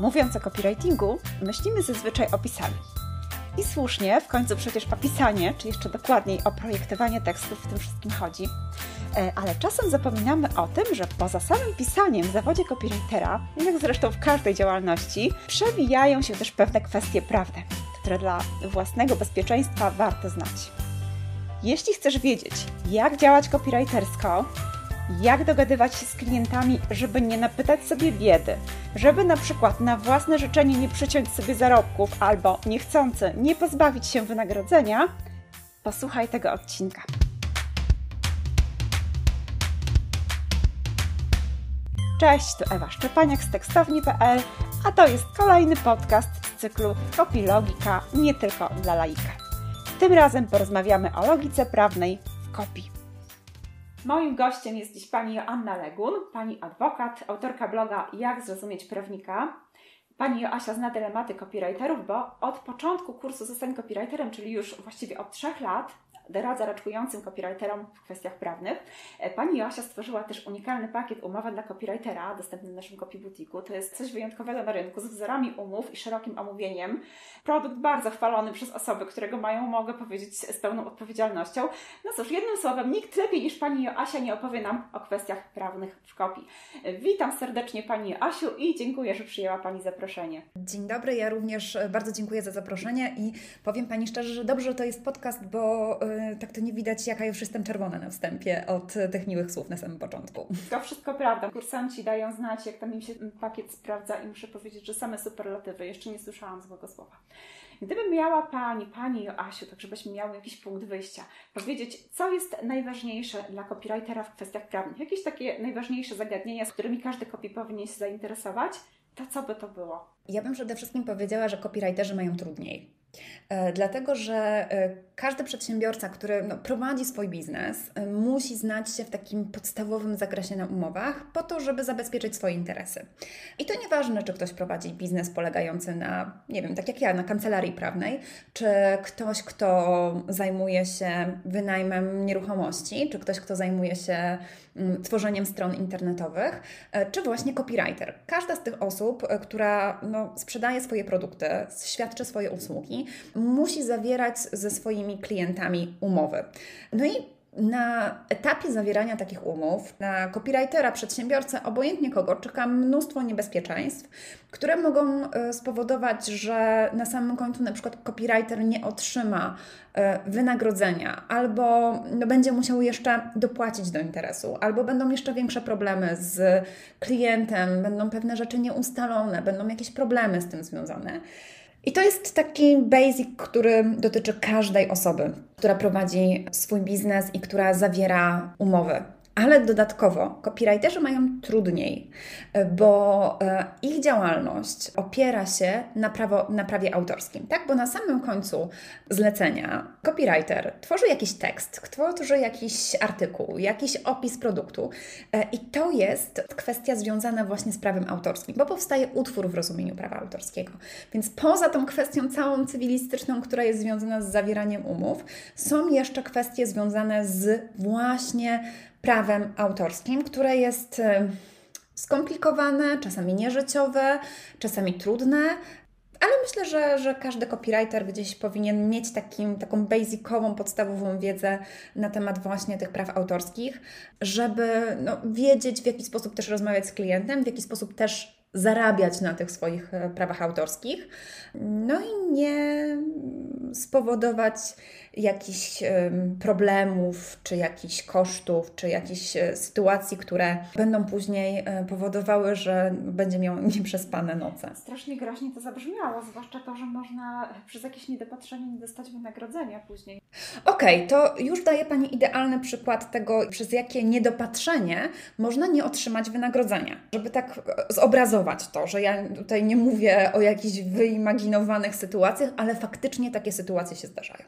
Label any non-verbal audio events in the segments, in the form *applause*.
Mówiąc o copywritingu, myślimy zazwyczaj o pisaniu. I słusznie, w końcu przecież o pisanie, czy jeszcze dokładniej o projektowanie tekstów w tym wszystkim chodzi. E, ale czasem zapominamy o tym, że poza samym pisaniem w zawodzie copywritera, jak zresztą w każdej działalności, przewijają się też pewne kwestie prawne, które dla własnego bezpieczeństwa warto znać. Jeśli chcesz wiedzieć, jak działać copywritersko, jak dogadywać się z klientami, żeby nie napytać sobie biedy, żeby na przykład na własne życzenie nie przyciąć sobie zarobków albo niechcący nie pozbawić się wynagrodzenia, posłuchaj tego odcinka. Cześć, tu Ewa Szczepaniak z tekstowni.pl, a to jest kolejny podcast z cyklu Kopilogika nie tylko dla laika. Tym razem porozmawiamy o logice prawnej w kopii. Moim gościem jest dziś pani Joanna Legun, pani adwokat, autorka bloga Jak zrozumieć prawnika. Pani Joasia zna dylematy copywriterów, bo od początku kursu Zostań copywriterem, czyli już właściwie od trzech lat, doradza raczkującym copywriterom w kwestiach prawnych. E, pani Joasia stworzyła też unikalny pakiet umowa dla copywritera, dostępny w naszym Copy Boutique. To jest coś wyjątkowego na rynku, z wzorami umów i szerokim omówieniem. Produkt bardzo chwalony przez osoby, które go mają, mogę powiedzieć, z pełną odpowiedzialnością. No cóż, jednym słowem, nikt lepiej niż Pani Joasia nie opowie nam o kwestiach prawnych w kopii. E, witam serdecznie Pani Joasiu i dziękuję, że przyjęła Pani zaproszenie. Dzień dobry, ja również bardzo dziękuję za zaproszenie i powiem Pani szczerze, że dobrze, że to jest podcast, bo e, tak to nie widać, jaka już jestem czerwona na wstępie od tych miłych słów na samym początku. To wszystko prawda. Kursanci dają znać, jak tam im się pakiet sprawdza i muszę powiedzieć, że same superlatywy. Jeszcze nie słyszałam złego słowa. Gdybym miała Pani, Pani Joasiu, tak żebyśmy miały jakiś punkt wyjścia, powiedzieć, co jest najważniejsze dla copywritera w kwestiach prawnych, jakieś takie najważniejsze zagadnienia, z którymi każdy copy powinien się zainteresować, to co by to było? Ja bym przede wszystkim powiedziała, że copywriterzy mają trudniej. E, dlatego, że e, każdy przedsiębiorca, który no, prowadzi swój biznes, e, musi znać się w takim podstawowym zakresie na umowach, po to, żeby zabezpieczyć swoje interesy. I to nieważne, czy ktoś prowadzi biznes polegający na, nie wiem, tak jak ja, na kancelarii prawnej, czy ktoś, kto zajmuje się wynajmem nieruchomości, czy ktoś, kto zajmuje się mm, tworzeniem stron internetowych, czy właśnie copywriter. Każda z tych osób, która no, sprzedaje swoje produkty, świadczy swoje usługi, musi zawierać ze swoimi klientami umowy. No i na etapie zawierania takich umów, na copywritera, przedsiębiorcę, obojętnie kogo, czeka mnóstwo niebezpieczeństw, które mogą e, spowodować, że na samym końcu na przykład copywriter nie otrzyma e, wynagrodzenia, albo no, będzie musiał jeszcze dopłacić do interesu, albo będą jeszcze większe problemy z klientem, będą pewne rzeczy nieustalone, będą jakieś problemy z tym związane. I to jest taki basic, który dotyczy każdej osoby, która prowadzi swój biznes i która zawiera umowy ale dodatkowo copywriterzy mają trudniej, bo e, ich działalność opiera się na, prawo, na prawie autorskim, tak? Bo na samym końcu zlecenia copywriter tworzy jakiś tekst, tworzy jakiś artykuł, jakiś opis produktu e, i to jest kwestia związana właśnie z prawem autorskim, bo powstaje utwór w rozumieniu prawa autorskiego. Więc poza tą kwestią całą cywilistyczną, która jest związana z zawieraniem umów, są jeszcze kwestie związane z właśnie prawem autorskim, które jest y, skomplikowane, czasami nieżyciowe, czasami trudne, ale myślę, że, że każdy copywriter gdzieś powinien mieć takim, taką basicową, podstawową wiedzę na temat właśnie tych praw autorskich, żeby no, wiedzieć, w jaki sposób też rozmawiać z klientem, w jaki sposób też zarabiać na tych swoich e, prawach autorskich, no i nie spowodować jakichś problemów, czy jakichś kosztów, czy jakichś e, sytuacji, które będą później e, powodowały, że będzie miał *laughs* nieprzespane noce. Strasznie groźnie to zabrzmiało, zwłaszcza to, że można przez jakieś niedopatrzenie nie dostać wynagrodzenia później. Okej, okay, to już daje Pani idealny przykład tego, przez jakie niedopatrzenie można nie otrzymać wynagrodzenia. Żeby tak zobrazować to, że ja tutaj nie mówię o jakichś wyimaginowanych sytuacjach, ale faktycznie takie sytuacje się zdarzają.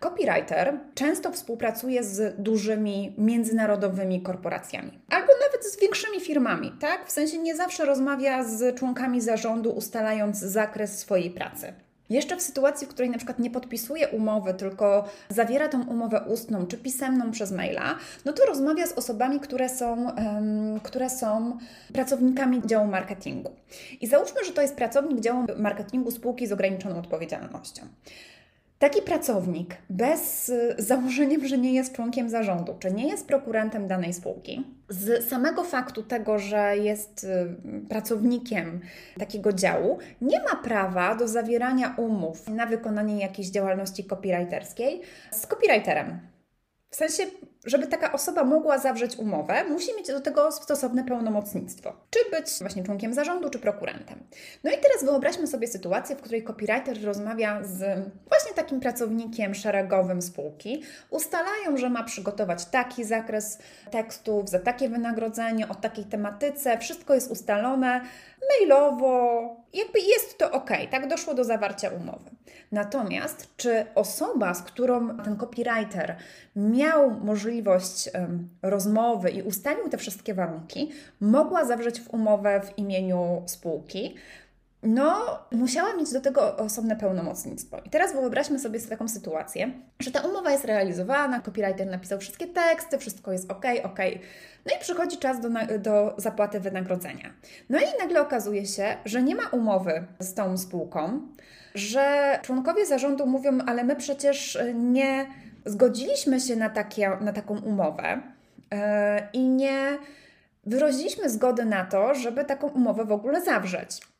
Copywriter często współpracuje z dużymi międzynarodowymi korporacjami albo nawet z większymi firmami, tak? W sensie nie zawsze rozmawia z członkami zarządu, ustalając zakres swojej pracy. Jeszcze w sytuacji, w której na przykład nie podpisuje umowy, tylko zawiera tą umowę ustną czy pisemną przez maila, no to rozmawia z osobami, które są, um, które są pracownikami działu marketingu. I załóżmy, że to jest pracownik działu marketingu spółki z ograniczoną odpowiedzialnością. Taki pracownik bez y, założeniem, że nie jest członkiem zarządu, czy nie jest prokurantem danej spółki, z samego faktu tego, że jest y, pracownikiem takiego działu, nie ma prawa do zawierania umów na wykonanie jakiejś działalności copywriterskiej z copywriterem. W sensie, żeby taka osoba mogła zawrzeć umowę, musi mieć do tego stosowne pełnomocnictwo. Czy być właśnie członkiem zarządu, czy prokurantem. No i teraz wyobraźmy sobie sytuację, w której copywriter rozmawia z właśnie takim pracownikiem szeregowym spółki. Ustalają, że ma przygotować taki zakres tekstów, za takie wynagrodzenie, o takiej tematyce. Wszystko jest ustalone mailowo, jakby jest to ok, tak doszło do zawarcia umowy. Natomiast czy osoba, z którą ten copywriter miał możliwość um, rozmowy i ustalił te wszystkie warunki, mogła zawrzeć w umowę w imieniu spółki, no, musiała mieć do tego osobne pełnomocnictwo. I teraz wyobraźmy sobie taką sytuację, że ta umowa jest realizowana, copywriter napisał wszystkie teksty, wszystko jest ok, ok. No i przychodzi czas do, do zapłaty wynagrodzenia. No i nagle okazuje się, że nie ma umowy z tą spółką, że członkowie zarządu mówią, ale my przecież nie zgodziliśmy się na, takie, na taką umowę yy, i nie wyraziliśmy zgody na to, żeby taką umowę w ogóle zawrzeć.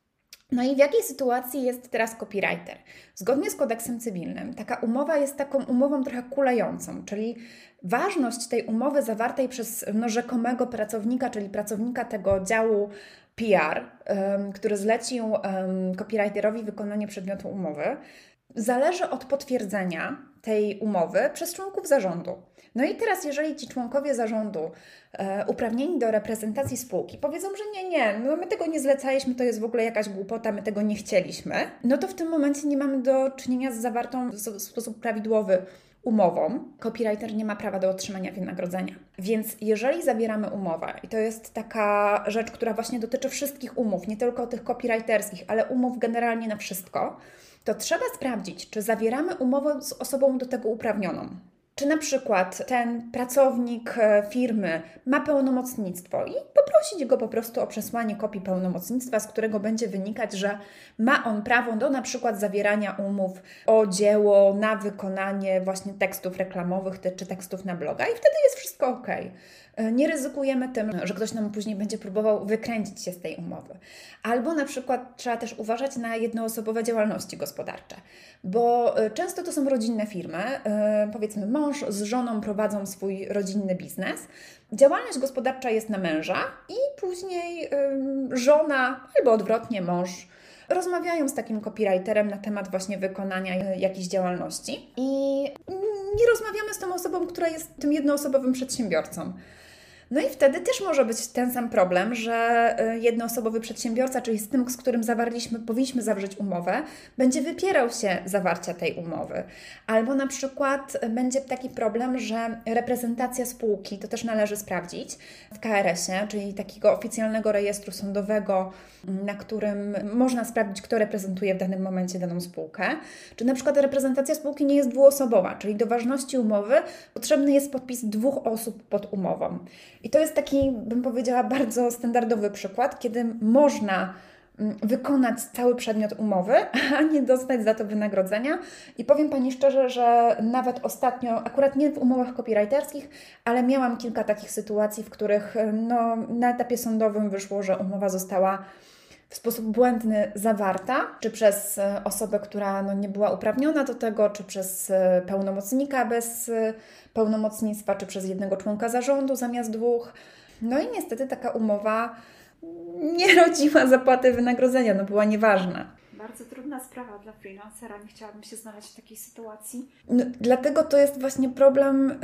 No i w jakiej sytuacji jest teraz copywriter? Zgodnie z kodeksem cywilnym, taka umowa jest taką umową trochę kulejącą, czyli ważność tej umowy zawartej przez no, rzekomego pracownika, czyli pracownika tego działu PR, um, który zlecił um, copywriterowi wykonanie przedmiotu umowy, zależy od potwierdzenia tej umowy przez członków zarządu. No i teraz, jeżeli ci członkowie zarządu e, uprawnieni do reprezentacji spółki powiedzą, że nie, nie, no my tego nie zlecaliśmy, to jest w ogóle jakaś głupota, my tego nie chcieliśmy, no to w tym momencie nie mamy do czynienia z zawartą w sposób prawidłowy umową, copywriter nie ma prawa do otrzymania wynagrodzenia. Więc jeżeli zawieramy umowę, i to jest taka rzecz, która właśnie dotyczy wszystkich umów, nie tylko tych copywriterskich, ale umów generalnie na wszystko, to trzeba sprawdzić, czy zawieramy umowę z osobą do tego uprawnioną. Czy na przykład ten pracownik e, firmy ma pełnomocnictwo i poprosić go po prostu o przesłanie kopii pełnomocnictwa, z którego będzie wynikać, że ma on prawo do na przykład zawierania umów o dzieło na wykonanie właśnie tekstów reklamowych czy tekstów na bloga i wtedy jest wszystko ok. E, nie ryzykujemy tym, że ktoś nam później będzie próbował wykręcić się z tej umowy. Albo na przykład trzeba też uważać na jednoosobowe działalności gospodarcze, bo e, często to są rodzinne firmy, e, powiedzmy mąż z żoną prowadzą swój rodzinny biznes, działalność gospodarcza jest na męża i później żona albo odwrotnie mąż rozmawiają z takim copywriterem na temat właśnie wykonania jakiejś działalności i nie rozmawiamy z tą osobą, która jest tym jednoosobowym przedsiębiorcą. No i wtedy też może być ten sam problem, że y, jednoosobowy przedsiębiorca, czyli z tym, z którym zawarliśmy, powinniśmy zawrzeć umowę, będzie wypierał się zawarcia tej umowy. Albo na przykład będzie taki problem, że reprezentacja spółki, to też należy sprawdzić w KRS-ie, czyli takiego oficjalnego rejestru sądowego, na którym można sprawdzić, kto reprezentuje w danym momencie daną spółkę. Czy na przykład reprezentacja spółki nie jest dwuosobowa, czyli do ważności umowy potrzebny jest podpis dwóch osób pod umową. I to jest taki, bym powiedziała, bardzo standardowy przykład, kiedy można mm, wykonać cały przedmiot umowy, *laughs* a nie dostać za to wynagrodzenia. I powiem Pani szczerze, że nawet ostatnio, akurat nie w umowach copywriterskich, ale miałam kilka takich sytuacji, w których no, na etapie sądowym wyszło, że umowa została w sposób błędny zawarta, czy przez e, osobę, która no, nie była uprawniona do tego, czy przez e, pełnomocnika bez e, pełnomocnictwa, czy przez jednego członka zarządu zamiast dwóch. No i niestety taka umowa nie *laughs* rodziła zapłaty wynagrodzenia, no była nieważna. Bardzo trudna sprawa dla freelancera, nie chciałabym się znaleźć w takiej sytuacji. No, dlatego to jest właśnie problem.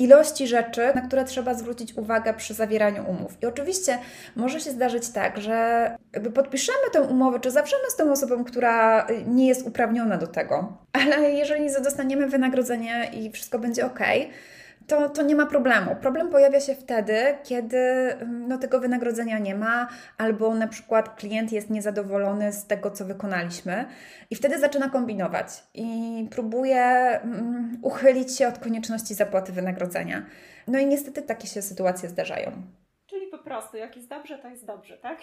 Ilości rzeczy, na które trzeba zwrócić uwagę przy zawieraniu umów. I oczywiście może się zdarzyć tak, że jakby podpiszemy tę umowę, czy zawrzemy z tą osobą, która nie jest uprawniona do tego, ale jeżeli dostaniemy wynagrodzenie i wszystko będzie ok, to, to nie ma problemu. Problem pojawia się wtedy, kiedy mm, no, tego wynagrodzenia nie ma, albo na przykład klient jest niezadowolony z tego, co wykonaliśmy, i wtedy zaczyna kombinować i próbuje um, uchylić się od konieczności zapłaty wynagrodzenia. No i niestety takie się sytuacje zdarzają prostu, jak jest dobrze, to jest dobrze, tak?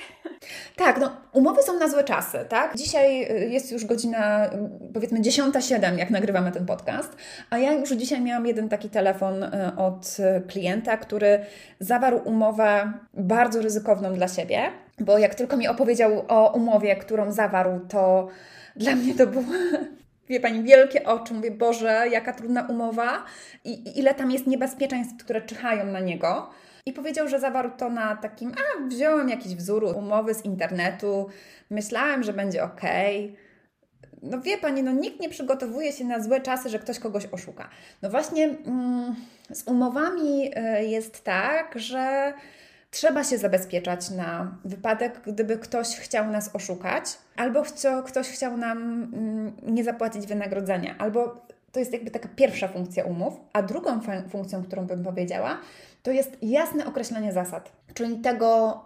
Tak, no umowy są na złe czasy, tak? Dzisiaj y, jest już godzina y, powiedzmy 10.07, jak nagrywamy ten podcast, a ja już dzisiaj miałam jeden taki telefon y, od klienta, który zawarł umowę bardzo ryzykowną dla siebie, bo jak tylko mi opowiedział o umowie, którą zawarł, to dla mnie to było *laughs* wie Pani, wielkie oczy. Mówię, Boże, jaka trudna umowa i ile tam jest niebezpieczeństw, które czyhają na niego. I powiedział, że zawarł to na takim, a wziąłem jakiś wzór umowy z internetu, myślałem, że będzie ok. No wie Pani, no nikt nie przygotowuje się na złe czasy, że ktoś kogoś oszuka. No właśnie mm, z umowami y, jest tak, że trzeba się zabezpieczać na wypadek, gdyby ktoś chciał nas oszukać, albo chcio, ktoś chciał nam mm, nie zapłacić wynagrodzenia, albo to jest jakby taka pierwsza funkcja umów, a drugą funkcją, którą bym powiedziała, to jest jasne określenie zasad, czyli tego,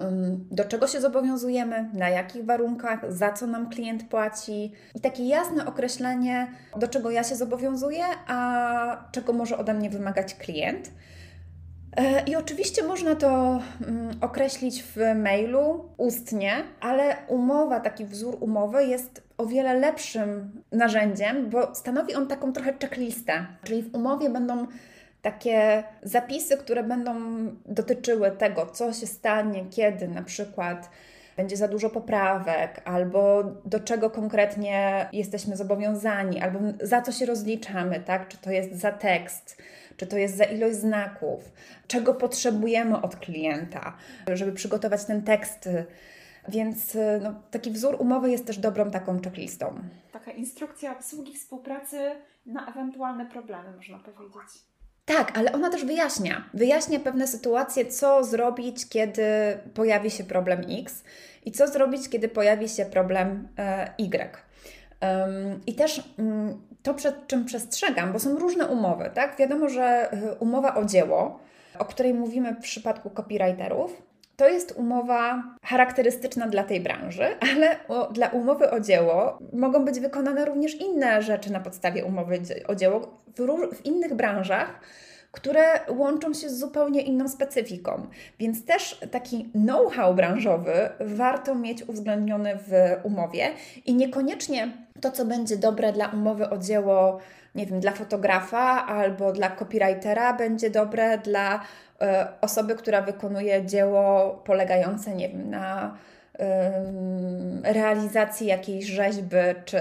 do czego się zobowiązujemy, na jakich warunkach, za co nam klient płaci i takie jasne określenie, do czego ja się zobowiązuję, a czego może ode mnie wymagać klient. E, I oczywiście można to określić w mailu ustnie, ale umowa, taki wzór umowy jest o wiele lepszym narzędziem, bo stanowi on taką trochę checklistę. Czyli w umowie będą takie zapisy, które będą dotyczyły tego, co się stanie, kiedy na przykład będzie za dużo poprawek, albo do czego konkretnie jesteśmy zobowiązani, albo za co się rozliczamy, tak? Czy to jest za tekst, czy to jest za ilość znaków, czego potrzebujemy od klienta, żeby przygotować ten tekst. Więc no, taki wzór umowy jest też dobrą taką checklistą. Taka instrukcja obsługi współpracy na ewentualne problemy, można powiedzieć. Tak, ale ona też wyjaśnia. Wyjaśnia pewne sytuacje, co zrobić, kiedy pojawi się problem X i co zrobić, kiedy pojawi się problem e, Y. I też mm, to, przed czym przestrzegam, bo są różne umowy, tak? Wiadomo, że e, umowa o dzieło, o której mówimy w przypadku copywriterów, to jest umowa charakterystyczna dla tej branży, ale o, dla umowy o dzieło mogą być wykonane również inne rzeczy na podstawie umowy o dzieło w, w innych branżach które łączą się z zupełnie inną specyfiką. Więc też taki know-how branżowy warto mieć uwzględniony w umowie i niekoniecznie to, co będzie dobre dla umowy o dzieło, nie wiem, dla fotografa albo dla copywritera, będzie dobre dla osoby, która wykonuje dzieło polegające, nie wiem, na realizacji jakiejś rzeźby czy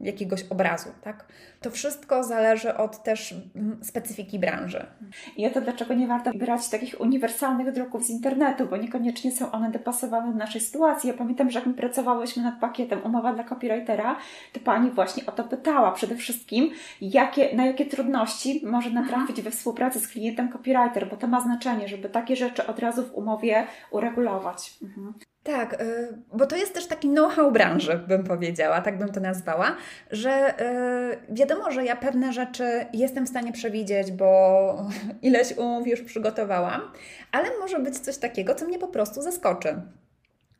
jakiegoś obrazu, tak? To wszystko zależy od też specyfiki branży. I o to, dlaczego nie warto brać takich uniwersalnych druków z internetu, bo niekoniecznie są one dopasowane do naszej sytuacji. Ja pamiętam, że jak my pracowałyśmy nad pakietem umowa dla copywritera, to Pani właśnie o to pytała przede wszystkim, jakie, na jakie trudności może natrafić we współpracy z klientem copywriter, bo to ma znaczenie, żeby takie rzeczy od razu w umowie uregulować. Mhm. Tak, y, bo to jest też taki know-how branży, bym powiedziała, tak bym to nazwała, że y, wiadomo, że ja pewne rzeczy jestem w stanie przewidzieć, bo *laughs* ileś umów już przygotowałam, ale może być coś takiego, co mnie po prostu zaskoczy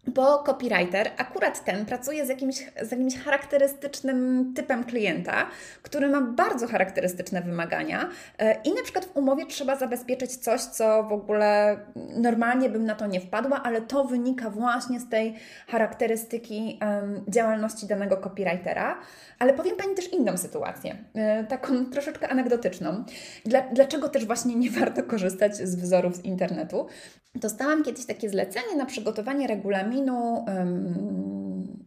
bo copywriter, akurat ten, pracuje z jakimś, z jakimś charakterystycznym typem klienta, który ma bardzo charakterystyczne wymagania e, i na przykład w umowie trzeba zabezpieczyć coś, co w ogóle normalnie bym na to nie wpadła, ale to wynika właśnie z tej charakterystyki działalności danego copywritera. Ale powiem Pani też inną sytuację, e, taką troszeczkę anegdotyczną. Dla, dlaczego też właśnie nie warto korzystać z wzorów z internetu? Dostałam kiedyś takie zlecenie na przygotowanie regulaminu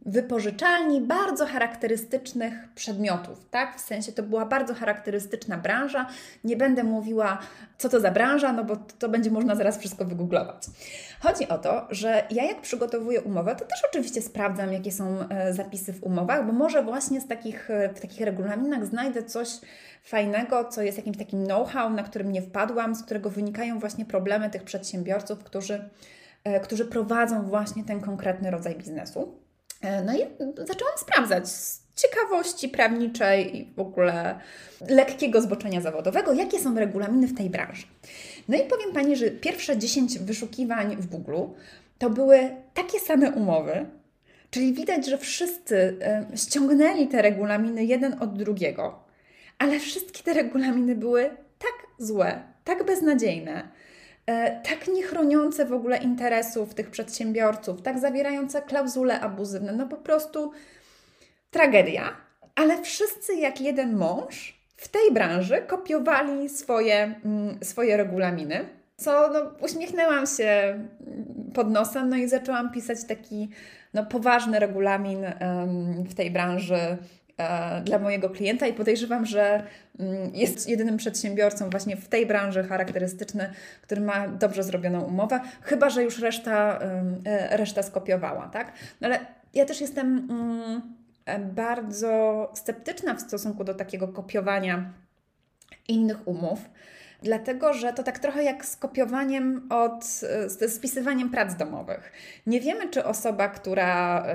wypożyczalni bardzo charakterystycznych przedmiotów, tak? W sensie to była bardzo charakterystyczna branża. Nie będę mówiła, co to za branża, no bo to będzie można zaraz wszystko wygooglować. Chodzi o to, że ja jak przygotowuję umowę, to też oczywiście sprawdzam, jakie są e, zapisy w umowach, bo może właśnie z takich, e, w takich regulaminach znajdę coś fajnego, co jest jakimś takim know-how, na którym nie wpadłam, z którego wynikają właśnie problemy tych przedsiębiorców, którzy, którzy prowadzą właśnie ten konkretny rodzaj biznesu. E, no i zaczęłam sprawdzać, ciekawości prawniczej i w ogóle lekkiego zboczenia zawodowego, jakie są regulaminy w tej branży. No i powiem Pani, że pierwsze 10 wyszukiwań w Google to były takie same umowy, czyli widać, że wszyscy ściągnęli te regulaminy jeden od drugiego, ale wszystkie te regulaminy były tak złe, tak beznadziejne, e, tak nie chroniące w ogóle interesów tych przedsiębiorców, tak zawierające klauzule abuzywne, no po prostu tragedia. Ale wszyscy jak jeden mąż w tej branży kopiowali swoje, mm, swoje regulaminy, co no, uśmiechnęłam się pod nosem, no i zaczęłam pisać taki no, poważny regulamin um, w tej branży E, dla mojego klienta i podejrzewam, że mm, jest jedynym przedsiębiorcą właśnie w tej branży charakterystyczny, który ma dobrze zrobioną umowę, chyba że już reszta, e, reszta skopiowała, tak? No ale ja też jestem mm, bardzo sceptyczna w stosunku do takiego kopiowania innych umów dlatego że to tak trochę jak z kopiowaniem od, z spisywaniem prac domowych. Nie wiemy, czy osoba, która,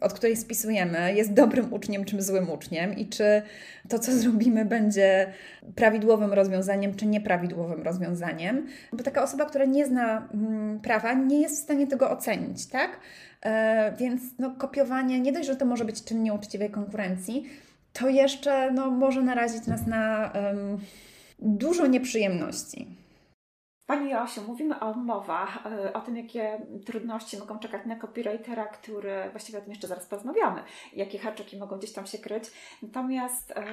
od której spisujemy, jest dobrym uczniem czy złym uczniem i czy to, co zrobimy, będzie prawidłowym rozwiązaniem czy nieprawidłowym rozwiązaniem, bo taka osoba, która nie zna mm, prawa, nie jest w stanie tego ocenić, tak? E, więc no, kopiowanie, nie dość, że to może być czyn nieuczciwej konkurencji, to jeszcze no, może narazić nas na um, dużo nieprzyjemności. Pani Josiu, mówimy o umowach, e, o tym, jakie trudności mogą czekać na copywritera, który właściwie o tym jeszcze zaraz porozmawiamy, jakie haczyki mogą gdzieś tam się kryć. Natomiast e,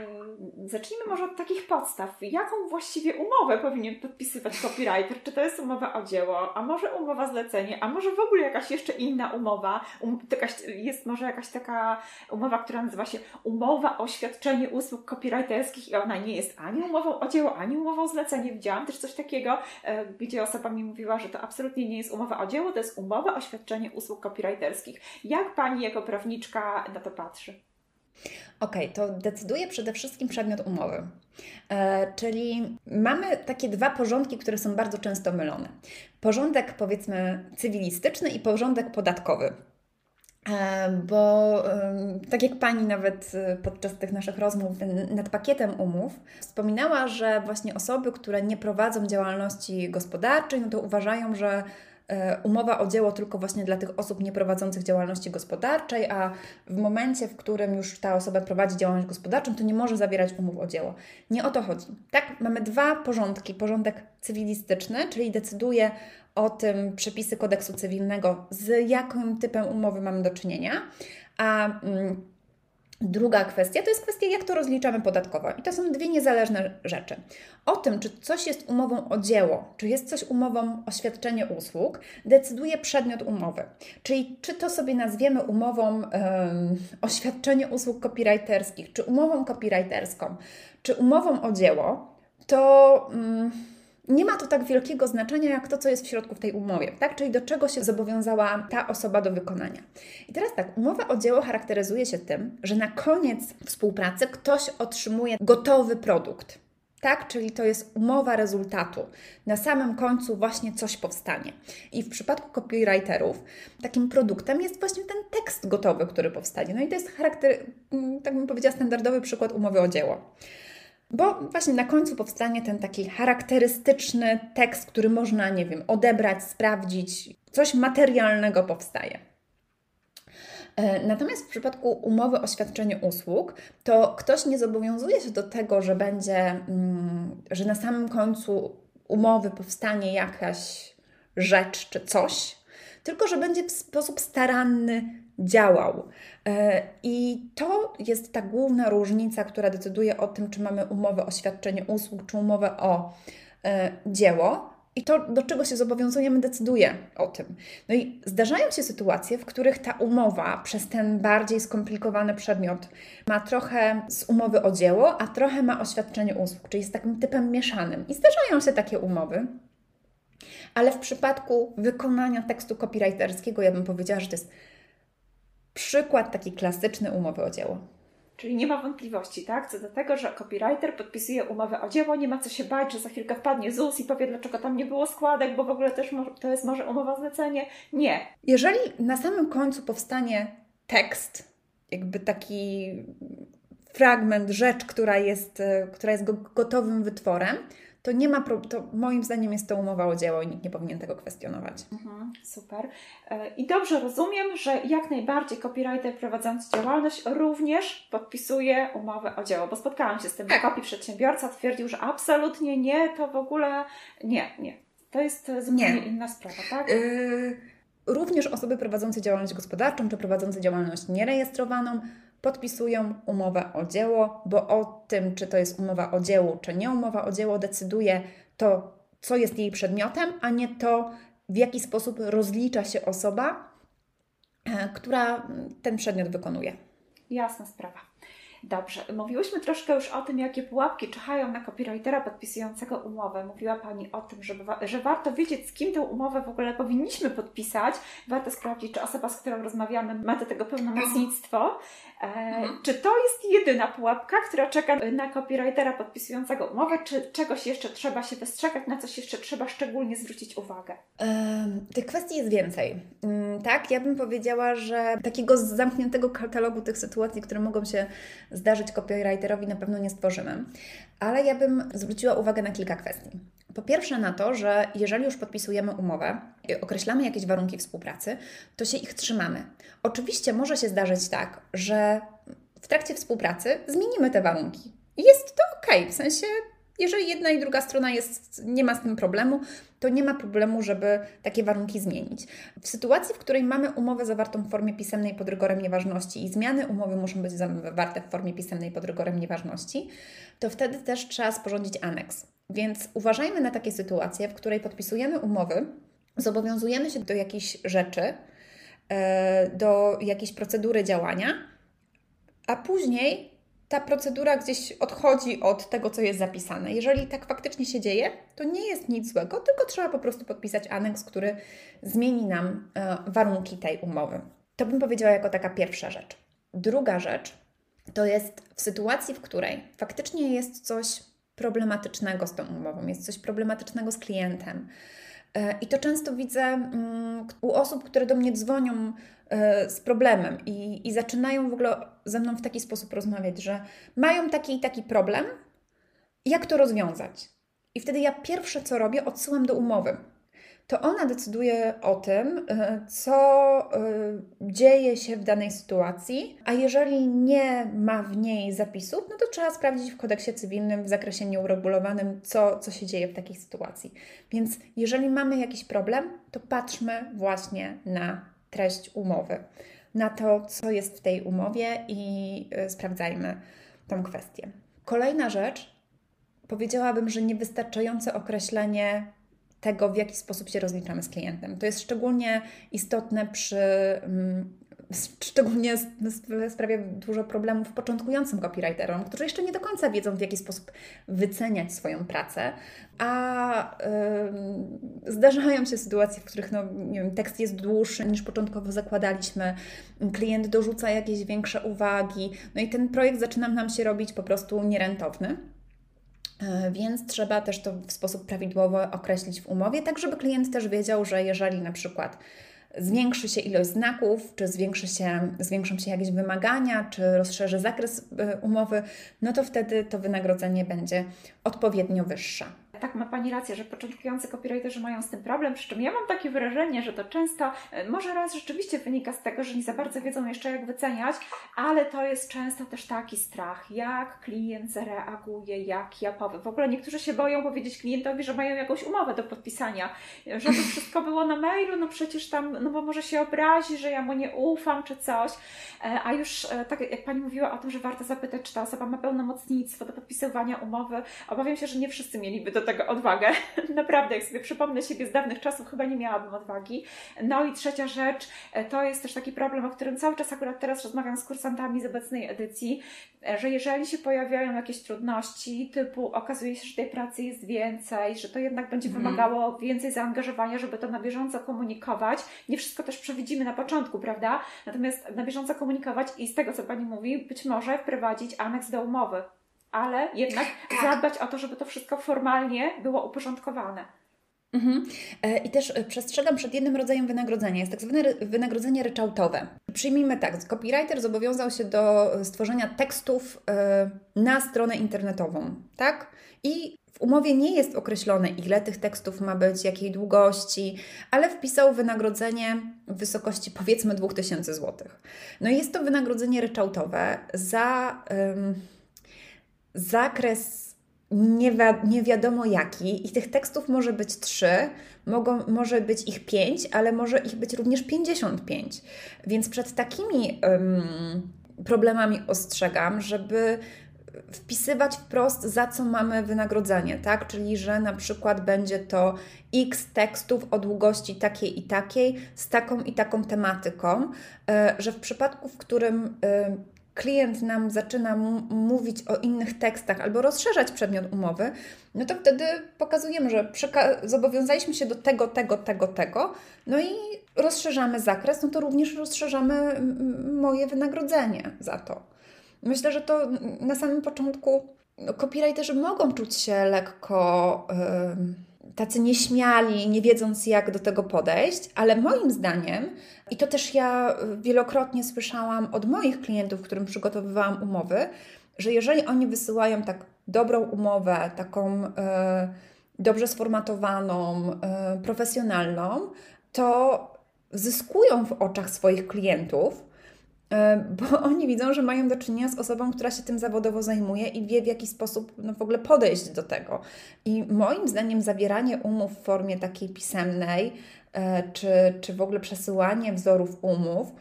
zacznijmy może od takich podstaw. Jaką właściwie umowę powinien podpisywać copywriter? Czy to jest umowa o dzieło, a może umowa zlecenie, a może w ogóle jakaś jeszcze inna umowa? Um, jakaś, jest może jakaś taka umowa, która nazywa się umowa o świadczenie usług copywriterskich i ona nie jest ani umową o dzieło, ani umową o zlecenie. Widziałam też coś takiego e, gdzie osoba mi mówiła, że to absolutnie nie jest umowa o dzieło, to jest umowa o świadczenie usług copywriterskich. Jak Pani jako prawniczka na to patrzy? Okej, okay, to decyduje przede wszystkim przedmiot umowy. E, czyli mamy takie dwa porządki, które są bardzo często mylone. Porządek powiedzmy cywilistyczny i porządek podatkowy. Bo tak jak Pani nawet e, podczas tych naszych rozmów nad pakietem umów wspominała, że właśnie osoby, które nie prowadzą działalności gospodarczej, no to uważają, że umowa o dzieło tylko właśnie dla tych osób nieprowadzących działalności gospodarczej, a w momencie, w którym już ta osoba prowadzi działalność gospodarczą, to nie może zawierać umów o dzieło. Nie o to chodzi. Tak, mamy dwa porządki. Porządek cywilistyczny, czyli decyduje o tym przepisy kodeksu cywilnego, z jakim typem umowy mamy do czynienia, a mm, Druga kwestia to jest kwestia, jak to rozliczamy podatkowo. I to są dwie niezależne rzeczy. O tym, czy coś jest umową o dzieło, czy jest coś umową o świadczenie usług, decyduje przedmiot umowy. Czyli czy to sobie nazwiemy umową um, o świadczenie usług copywriterskich, czy umową copywriterską, czy umową o dzieło, to. Um, nie ma to tak wielkiego znaczenia, jak to, co jest w środku w tej umowie, tak? Czyli do czego się zobowiązała ta osoba do wykonania. I teraz tak, umowa o dzieło charakteryzuje się tym, że na koniec współpracy ktoś otrzymuje gotowy produkt. Tak, czyli to jest umowa rezultatu. Na samym końcu właśnie coś powstanie. I w przypadku copywriterów takim produktem jest właśnie ten tekst gotowy, który powstanie. No i to jest charakter, tak bym powiedziała, standardowy przykład umowy o dzieło. Bo właśnie na końcu powstanie ten taki charakterystyczny tekst, który można, nie wiem, odebrać, sprawdzić, coś materialnego powstaje. E, natomiast w przypadku umowy o świadczeniu usług, to ktoś nie zobowiązuje się do tego, że będzie, mm, że na samym końcu umowy powstanie jakaś rzecz czy coś, tylko że będzie w sposób staranny działał. E, I to jest ta główna różnica, która decyduje o tym, czy mamy umowę o świadczenie usług, czy umowę o e, dzieło. I to, do czego się zobowiązujemy, decyduje o tym. No i zdarzają się sytuacje, w których ta umowa przez ten bardziej skomplikowany przedmiot ma trochę z umowy o dzieło, a trochę ma o świadczenie usług, czyli jest takim typem mieszanym. I zdarzają się takie umowy, ale w przypadku wykonania tekstu copywriterskiego, ja bym powiedziała, że to jest przykład taki klasyczny umowy o dzieło. Czyli nie ma wątpliwości, tak? Co do tego, że copywriter podpisuje umowę o dzieło, nie ma co się bać, że za chwilkę wpadnie ZUS i powie, dlaczego tam nie było składek, bo w ogóle też to jest może umowa zlecenie. Nie. Jeżeli na samym końcu powstanie tekst, jakby taki fragment, rzecz, która jest, która jest gotowym wytworem, to nie ma, to moim zdaniem jest to umowa o dzieło i nikt nie powinien tego kwestionować. Mhm, super. E, I dobrze rozumiem, że jak najbardziej copywriter prowadzący działalność również podpisuje umowę o dzieło, bo spotkałam się z tym, że tak. przedsiębiorca twierdził, że absolutnie nie, to w ogóle nie, nie. To jest zupełnie nie. inna sprawa, tak? Yy, również osoby prowadzące działalność gospodarczą czy prowadzące działalność nierejestrowaną podpisują umowę o dzieło, bo o tym, czy to jest umowa o dzieło, czy nie umowa o dzieło, decyduje to, co jest jej przedmiotem, a nie to, w jaki sposób rozlicza się osoba, e, która ten przedmiot wykonuje. Jasna sprawa. Dobrze, mówiłyśmy troszkę już o tym, jakie pułapki czyhają na copywritera podpisującego umowę. Mówiła Pani o tym, że, że warto wiedzieć, z kim tę umowę w ogóle powinniśmy podpisać. Warto sprawdzić, czy osoba, z którą rozmawiamy, ma do tego pełnomocnictwo. E, mhm. Czy to jest jedyna pułapka, która czeka na copywritera podpisującego umowę, czy czegoś jeszcze trzeba się wystrzegać, na coś jeszcze trzeba szczególnie zwrócić uwagę? tych kwestii jest więcej. Mm, tak, ja bym powiedziała, że takiego zamkniętego katalogu tych sytuacji, które mogą się zdarzyć copywriterowi, na pewno nie stworzymy. Ale ja bym zwróciła uwagę na kilka kwestii. Po pierwsze na to, że jeżeli już podpisujemy umowę i określamy jakieś warunki współpracy, to się ich trzymamy. Oczywiście może się zdarzyć tak, że w trakcie współpracy zmienimy te warunki. Jest to ok, w sensie jeżeli jedna i druga strona jest, nie ma z tym problemu, to nie ma problemu, żeby takie warunki zmienić. W sytuacji, w której mamy umowę zawartą w formie pisemnej pod rygorem nieważności i zmiany umowy muszą być zawarte w formie pisemnej pod rygorem nieważności, to wtedy też trzeba sporządzić aneks. Więc uważajmy na takie sytuacje, w której podpisujemy umowy, zobowiązujemy się do jakichś rzeczy, e, do jakiejś procedury działania, a później ta procedura gdzieś odchodzi od tego, co jest zapisane. Jeżeli tak faktycznie się dzieje, to nie jest nic złego, tylko trzeba po prostu podpisać aneks, który zmieni nam e, warunki tej umowy. To bym powiedziała jako taka pierwsza rzecz. Druga rzecz to jest w sytuacji, w której faktycznie jest coś problematycznego z tą umową, jest coś problematycznego z klientem. E, I to często widzę mm, u osób, które do mnie dzwonią e, z problemem i, i zaczynają w ogóle ze mną w taki sposób rozmawiać, że mają taki i taki problem, jak to rozwiązać? I wtedy ja pierwsze co robię, odsyłam do umowy to ona decyduje o tym, e, co e, dzieje się w danej sytuacji, a jeżeli nie ma w niej zapisów, no to trzeba sprawdzić w kodeksie cywilnym w zakresie nieuregulowanym, co, co się dzieje w takiej sytuacji. Więc jeżeli mamy jakiś problem, to patrzmy właśnie na treść umowy, na to, co jest w tej umowie i e, sprawdzajmy tą kwestię. Kolejna rzecz, powiedziałabym, że niewystarczające określenie tego, w jaki sposób się rozliczamy z klientem. To jest szczególnie istotne przy mm, szczególnie sprawia dużo problemów początkującym copywriterom, którzy jeszcze nie do końca wiedzą, w jaki sposób wyceniać swoją pracę, a yy, zdarzają się sytuacje, w których no, nie wiem, tekst jest dłuższy niż początkowo zakładaliśmy, klient dorzuca jakieś większe uwagi, no i ten projekt zaczyna nam się robić po prostu nierentowny. E, więc trzeba też to w sposób prawidłowy określić w umowie, tak żeby klient też wiedział, że jeżeli na przykład zwiększy się ilość znaków, czy zwiększy się, zwiększą się jakieś wymagania, czy rozszerzy zakres e, umowy, no to wtedy to wynagrodzenie będzie odpowiednio wyższe tak ma Pani rację, że początkujący copywriterzy mają z tym problem, przy czym ja mam takie wrażenie, że to często, e, może raz rzeczywiście wynika z tego, że nie za bardzo wiedzą jeszcze jak wyceniać, ale to jest często też taki strach, jak klient zareaguje, jak ja powiem. W ogóle niektórzy się boją powiedzieć klientowi, że mają jakąś umowę do podpisania, żeby wszystko było na mailu, no przecież tam, no bo może się obrazi, że ja mu nie ufam, czy coś, e, a już e, tak jak Pani mówiła o tym, że warto zapytać, czy ta osoba ma pełnomocnictwo do podpisywania umowy, obawiam się, że nie wszyscy mieliby do tego odwagę. *laughs* Naprawdę, jak sobie przypomnę siebie z dawnych czasów, chyba nie miałabym odwagi. No i trzecia rzecz, e, to jest też taki problem, o którym cały czas akurat teraz rozmawiam z kursantami z obecnej edycji, e, że jeżeli się pojawiają jakieś trudności, typu okazuje się, że tej pracy jest więcej, że to jednak będzie mm. wymagało więcej zaangażowania, żeby to na bieżąco komunikować. Nie wszystko też przewidzimy na początku, prawda? Natomiast na bieżąco komunikować i z tego, co Pani mówi, być może wprowadzić aneks do umowy ale jednak tak. zadbać o to, żeby to wszystko formalnie było uporządkowane. Mhm. E, I też przestrzegam przed jednym rodzajem wynagrodzenia. Jest tak zwane wynagrodzenie ryczałtowe. Przyjmijmy tak, copywriter zobowiązał się do stworzenia tekstów na stronę internetową, tak? I w umowie nie jest określone, ile tych tekstów ma być, jakiej długości, ale wpisał wynagrodzenie w wysokości powiedzmy 2000 zł. No i jest to wynagrodzenie ryczałtowe za zakres nie, wi nie wiadomo jaki i tych tekstów może być trzy, mogą, może być ich pięć, ale może ich być również 55. Więc przed takimi problemami ostrzegam, żeby wpisywać wprost, za co mamy wynagrodzenie, tak? Czyli, że na przykład będzie to x tekstów o długości takiej i takiej, z taką i taką tematyką, e, że w przypadku, w którym e, klient nam zaczyna mówić o innych tekstach albo rozszerzać przedmiot umowy, no to wtedy pokazujemy, że zobowiązaliśmy się do tego, tego, tego, tego, no i rozszerzamy zakres, no to również rozszerzamy moje wynagrodzenie za to. Myślę, że to na samym początku no, copywriterzy mogą czuć się lekko yy, tacy nieśmiali, nie wiedząc jak do tego podejść, ale moim zdaniem, i to też ja wielokrotnie słyszałam od moich klientów, którym przygotowywałam umowy, że jeżeli oni wysyłają tak dobrą umowę, taką yy, dobrze sformatowaną, yy, profesjonalną, to zyskują w oczach swoich klientów, bo *laughs* oni widzą, że mają do czynienia z osobą, która się tym zawodowo zajmuje i wie, w jaki sposób no, w ogóle podejść do tego. I moim zdaniem zawieranie umów w formie takiej pisemnej, e, czy, czy w ogóle przesyłanie wzorów umów,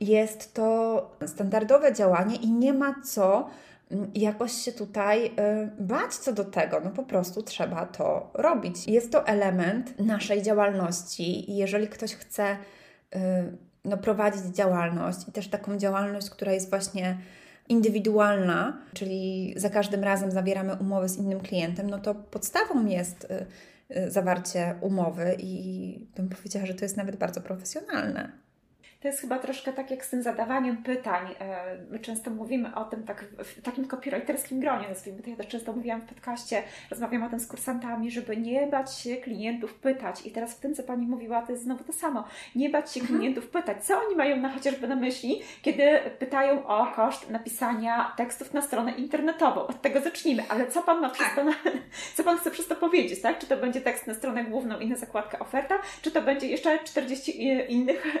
jest to standardowe działanie i nie ma co mm, jakoś się tutaj e, bać co do tego. No po prostu trzeba to robić. Jest to element naszej działalności i jeżeli ktoś chce no, prowadzić działalność i też taką działalność, która jest właśnie indywidualna, czyli za każdym razem zawieramy umowy z innym klientem, no to podstawą jest y, y, zawarcie umowy i bym powiedziała, że to jest nawet bardzo profesjonalne. To jest chyba troszkę tak jak z tym zadawaniem pytań. E, my często mówimy o tym tak w takim copywriterskim gronie, nazwijmy to. Ja też często mówiłam w podcaście, rozmawiam o tym z kursantami, żeby nie bać się klientów pytać. I teraz w tym, co Pani mówiła, to jest znowu to samo. Nie bać się mhm. klientów pytać, co oni mają na chociażby na myśli, kiedy pytają o koszt napisania tekstów na stronę internetową. Od tego zacznijmy. Ale co Pan ma przez tak. to, na, *laughs* co Pan chce przez to powiedzieć, tak? Czy to będzie tekst na stronę główną i na zakładkę oferta, czy to będzie jeszcze 40 innych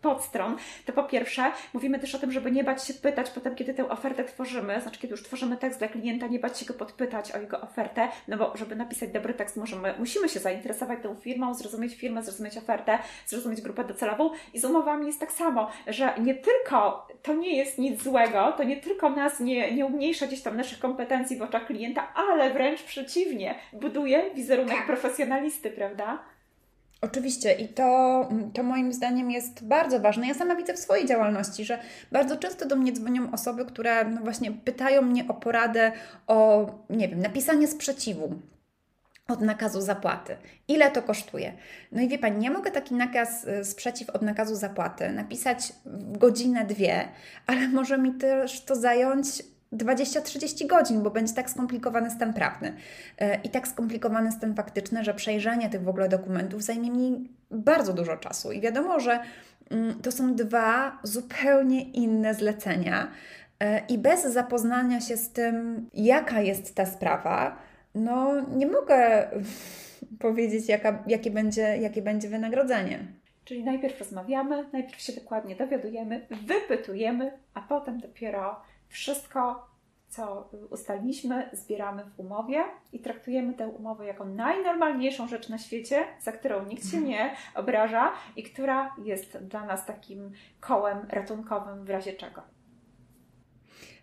podstaw stron, to po pierwsze mówimy też o tym, żeby nie bać się pytać potem, kiedy tę ofertę tworzymy, znaczy kiedy już tworzymy tekst dla klienta, nie bać się go podpytać o jego ofertę, no bo żeby napisać dobry tekst, możemy, musimy się zainteresować tą firmą, zrozumieć firmę, zrozumieć ofertę, zrozumieć grupę docelową i z umowami jest tak samo, że nie tylko to nie jest nic złego, to nie tylko nas nie, nie umniejsza gdzieś tam naszych kompetencji w oczach klienta, ale wręcz przeciwnie, buduje wizerunek tak. profesjonalisty, prawda? Oczywiście i to, to moim zdaniem jest bardzo ważne. Ja sama widzę w swojej działalności, że bardzo często do mnie dzwonią osoby, które no właśnie pytają mnie o poradę, o nie wiem, napisanie sprzeciwu od nakazu zapłaty. Ile to kosztuje? No i wie Pani, nie mogę taki nakaz, y, sprzeciw od nakazu zapłaty napisać w godzinę, dwie, ale może mi też to zająć 20-30 godzin, bo będzie tak skomplikowany stan prawny e, i tak skomplikowany stan faktyczny, że przejrzenie tych w ogóle dokumentów zajmie mi bardzo dużo czasu. I wiadomo, że mm, to są dwa zupełnie inne zlecenia e, i bez zapoznania się z tym, jaka jest ta sprawa, no nie mogę *laughs* powiedzieć, jaka, jakie, będzie, jakie będzie wynagrodzenie. Czyli najpierw rozmawiamy, najpierw się dokładnie dowiadujemy, wypytujemy, a potem dopiero wszystko, co ustaliliśmy, zbieramy w umowie i traktujemy tę umowę jako najnormalniejszą rzecz na świecie, za którą nikt się nie obraża i która jest dla nas takim kołem ratunkowym w razie czego.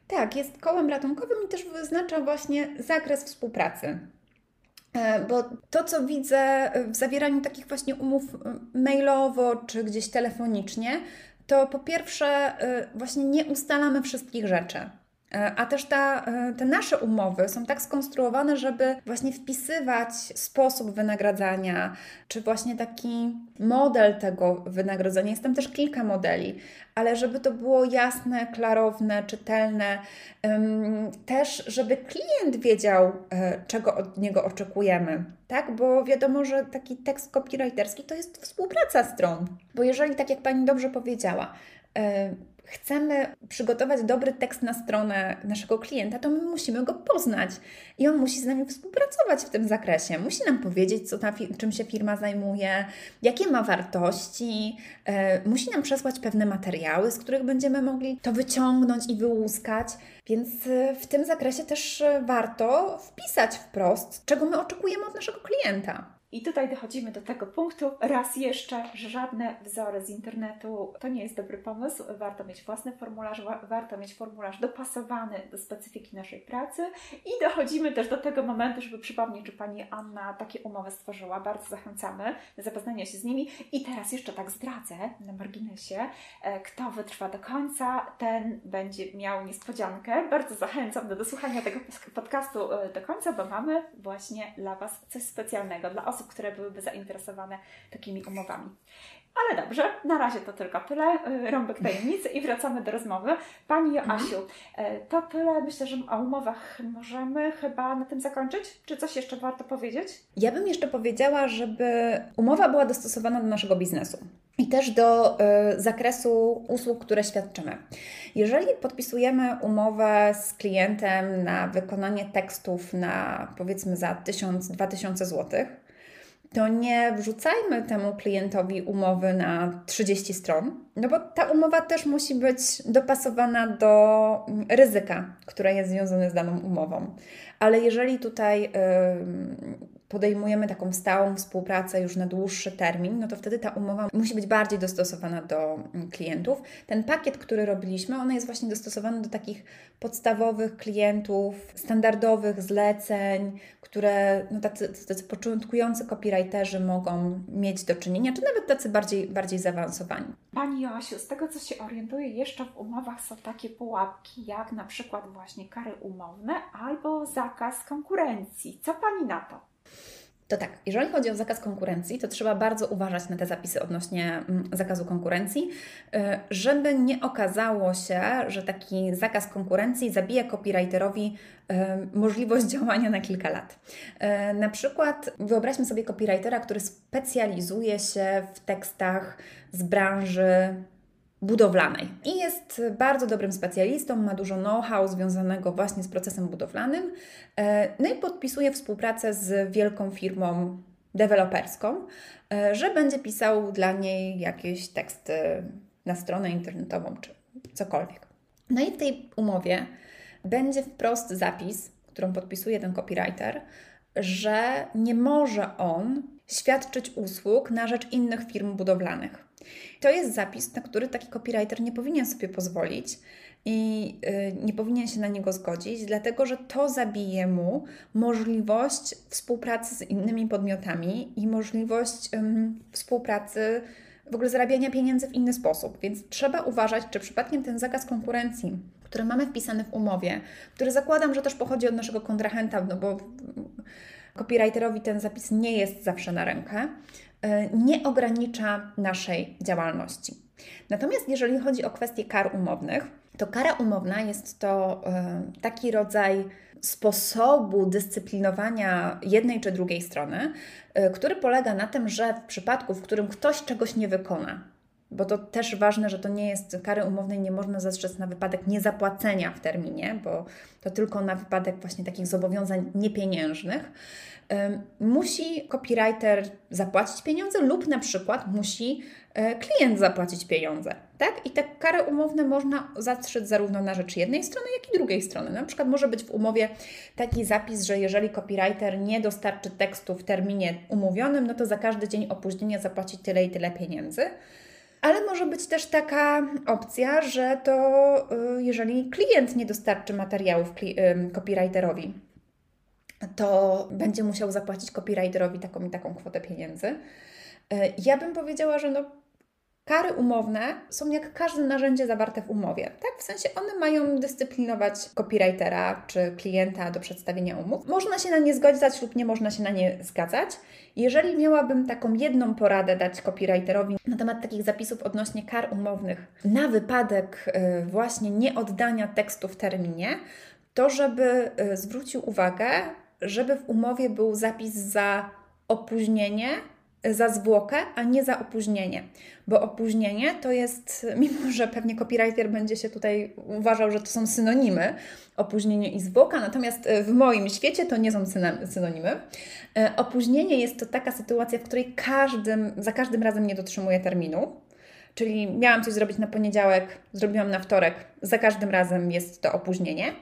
Tak, jest kołem ratunkowym i też wyznacza właśnie zakres współpracy. E, bo to, co widzę w zawieraniu takich właśnie umów mailowo czy gdzieś telefonicznie, to po pierwsze y, właśnie nie ustalamy wszystkich rzeczy. E, a też ta, e, te nasze umowy są tak skonstruowane, żeby właśnie wpisywać sposób wynagradzania, czy właśnie taki model tego wynagrodzenia. Jest tam też kilka modeli, ale żeby to było jasne, klarowne, czytelne, też żeby klient wiedział, e, czego od niego oczekujemy, tak? Bo wiadomo, że taki tekst copywriterski to jest współpraca stron. Bo jeżeli, tak jak Pani dobrze powiedziała, chcemy przygotować dobry tekst na stronę naszego klienta, to my musimy go poznać i on musi z nami współpracować w tym zakresie. Musi nam powiedzieć, co ta, czym się firma zajmuje, jakie ma wartości, e, musi nam przesłać pewne materiały, z których będziemy mogli to wyciągnąć i wyłuskać. Więc e, w tym zakresie też e, warto wpisać wprost, czego my oczekujemy od naszego klienta. I tutaj dochodzimy do tego punktu raz jeszcze, że żadne wzory z internetu to nie jest dobry pomysł. Warto mieć własny formularz, warto mieć formularz dopasowany do specyfiki naszej pracy. I dochodzimy też do tego momentu, żeby przypomnieć, czy Pani Anna takie umowy stworzyła. Bardzo zachęcamy do zapoznania się z nimi. I teraz jeszcze tak zdradzę na marginesie, e, kto wytrwa do końca, ten będzie miał niespodziankę. Bardzo zachęcam do dosłuchania tego podcastu e, do końca, bo mamy właśnie dla Was coś specjalnego, dla osób, osób, które byłyby zainteresowane takimi umowami. Ale dobrze, na razie to tylko tyle. Y, rąbek tajemnicy i wracamy do rozmowy. Pani Joasiu, mhm. Y, to tyle. Myślę, że o umowach możemy chyba na tym zakończyć. Czy coś jeszcze warto powiedzieć? Ja bym jeszcze powiedziała, żeby umowa była dostosowana do naszego biznesu i też do y, zakresu usług, które świadczymy. Jeżeli podpisujemy umowę z klientem na wykonanie tekstów na powiedzmy za 1000-2000 zł, to nie wrzucajmy temu klientowi umowy na 30 stron, no bo ta umowa też musi być dopasowana do ryzyka, które jest związane z daną umową. Ale jeżeli tutaj yy, podejmujemy taką stałą współpracę już na dłuższy termin, no to wtedy ta umowa musi być bardziej dostosowana do mm, klientów. Ten pakiet, który robiliśmy, on jest właśnie dostosowany do takich podstawowych klientów, standardowych zleceń, które no, tacy, tacy początkujący copywriterzy mogą mieć do czynienia, czy nawet tacy bardziej, bardziej zaawansowani. Pani Joasiu, z tego co się orientuję, jeszcze w umowach są takie pułapki, jak na przykład właśnie kary umowne albo zakaz konkurencji. Co Pani na to? To tak, jeżeli chodzi o zakaz konkurencji, to trzeba bardzo uważać na te zapisy odnośnie mm, zakazu konkurencji, y, żeby nie okazało się, że taki zakaz konkurencji zabija copywriterowi y, możliwość *laughs* działania na kilka lat. Y, na przykład wyobraźmy sobie copywritera, który specjalizuje się w tekstach z branży budowlanej. I jest bardzo dobrym specjalistą, ma dużo know-how związanego właśnie z procesem budowlanym. E, no i podpisuje współpracę z wielką firmą deweloperską, e, że będzie pisał dla niej jakieś teksty na stronę internetową czy cokolwiek. No i w tej umowie będzie wprost zapis, którą podpisuje ten copywriter, że nie może on świadczyć usług na rzecz innych firm budowlanych. To jest zapis, na który taki copywriter nie powinien sobie pozwolić i yy, nie powinien się na niego zgodzić, dlatego że to zabije mu możliwość współpracy z innymi podmiotami i możliwość współpracy, w ogóle zarabiania pieniędzy w inny sposób. Więc trzeba uważać, czy przypadkiem ten zakaz konkurencji, który mamy wpisany w umowie, który zakładam, że też pochodzi od naszego kontrahenta, no bo copywriterowi ten zapis nie jest zawsze na rękę, nie ogranicza naszej działalności. Natomiast jeżeli chodzi o kwestie kar umownych, to kara umowna jest to e, taki rodzaj sposobu dyscyplinowania jednej czy drugiej strony, e, który polega na tym, że w przypadku, w którym ktoś czegoś nie wykona, bo to też ważne, że to nie jest kary umownej, nie można zastrzec na wypadek niezapłacenia w terminie, bo to tylko na wypadek właśnie takich zobowiązań niepieniężnych musi copywriter zapłacić pieniądze lub na przykład musi e, klient zapłacić pieniądze. Tak? I te kary umowne można zastrzec zarówno na rzecz jednej strony, jak i drugiej strony. Na przykład może być w umowie taki zapis, że jeżeli copywriter nie dostarczy tekstu w terminie umówionym, no to za każdy dzień opóźnienia zapłaci tyle i tyle pieniędzy. Ale może być też taka opcja, że to y, jeżeli klient nie dostarczy materiałów copywriterowi, to będzie musiał zapłacić copywriterowi taką i taką kwotę pieniędzy. E, ja bym powiedziała, że no, Kary umowne są jak każde narzędzie zawarte w umowie. Tak, w sensie one mają dyscyplinować copywritera czy klienta do przedstawienia umów. Można się na nie zgadzać lub nie można się na nie zgadzać. Jeżeli miałabym taką jedną poradę dać copywriterowi na temat takich zapisów odnośnie kar umownych na wypadek y, właśnie nieoddania tekstu w terminie, to żeby y, zwrócił uwagę, żeby w umowie był zapis za opóźnienie za zwłokę, a nie za opóźnienie. Bo opóźnienie to jest, *laughs* mimo że pewnie copywriter będzie się tutaj uważał, że to są synonimy, opóźnienie i zwłoka, natomiast e, w moim świecie to nie są synonimy. E, opóźnienie jest to taka sytuacja, w której każdym, za każdym razem nie dotrzymuję terminu. Czyli miałam coś zrobić na poniedziałek, zrobiłam na wtorek, za każdym razem jest to opóźnienie.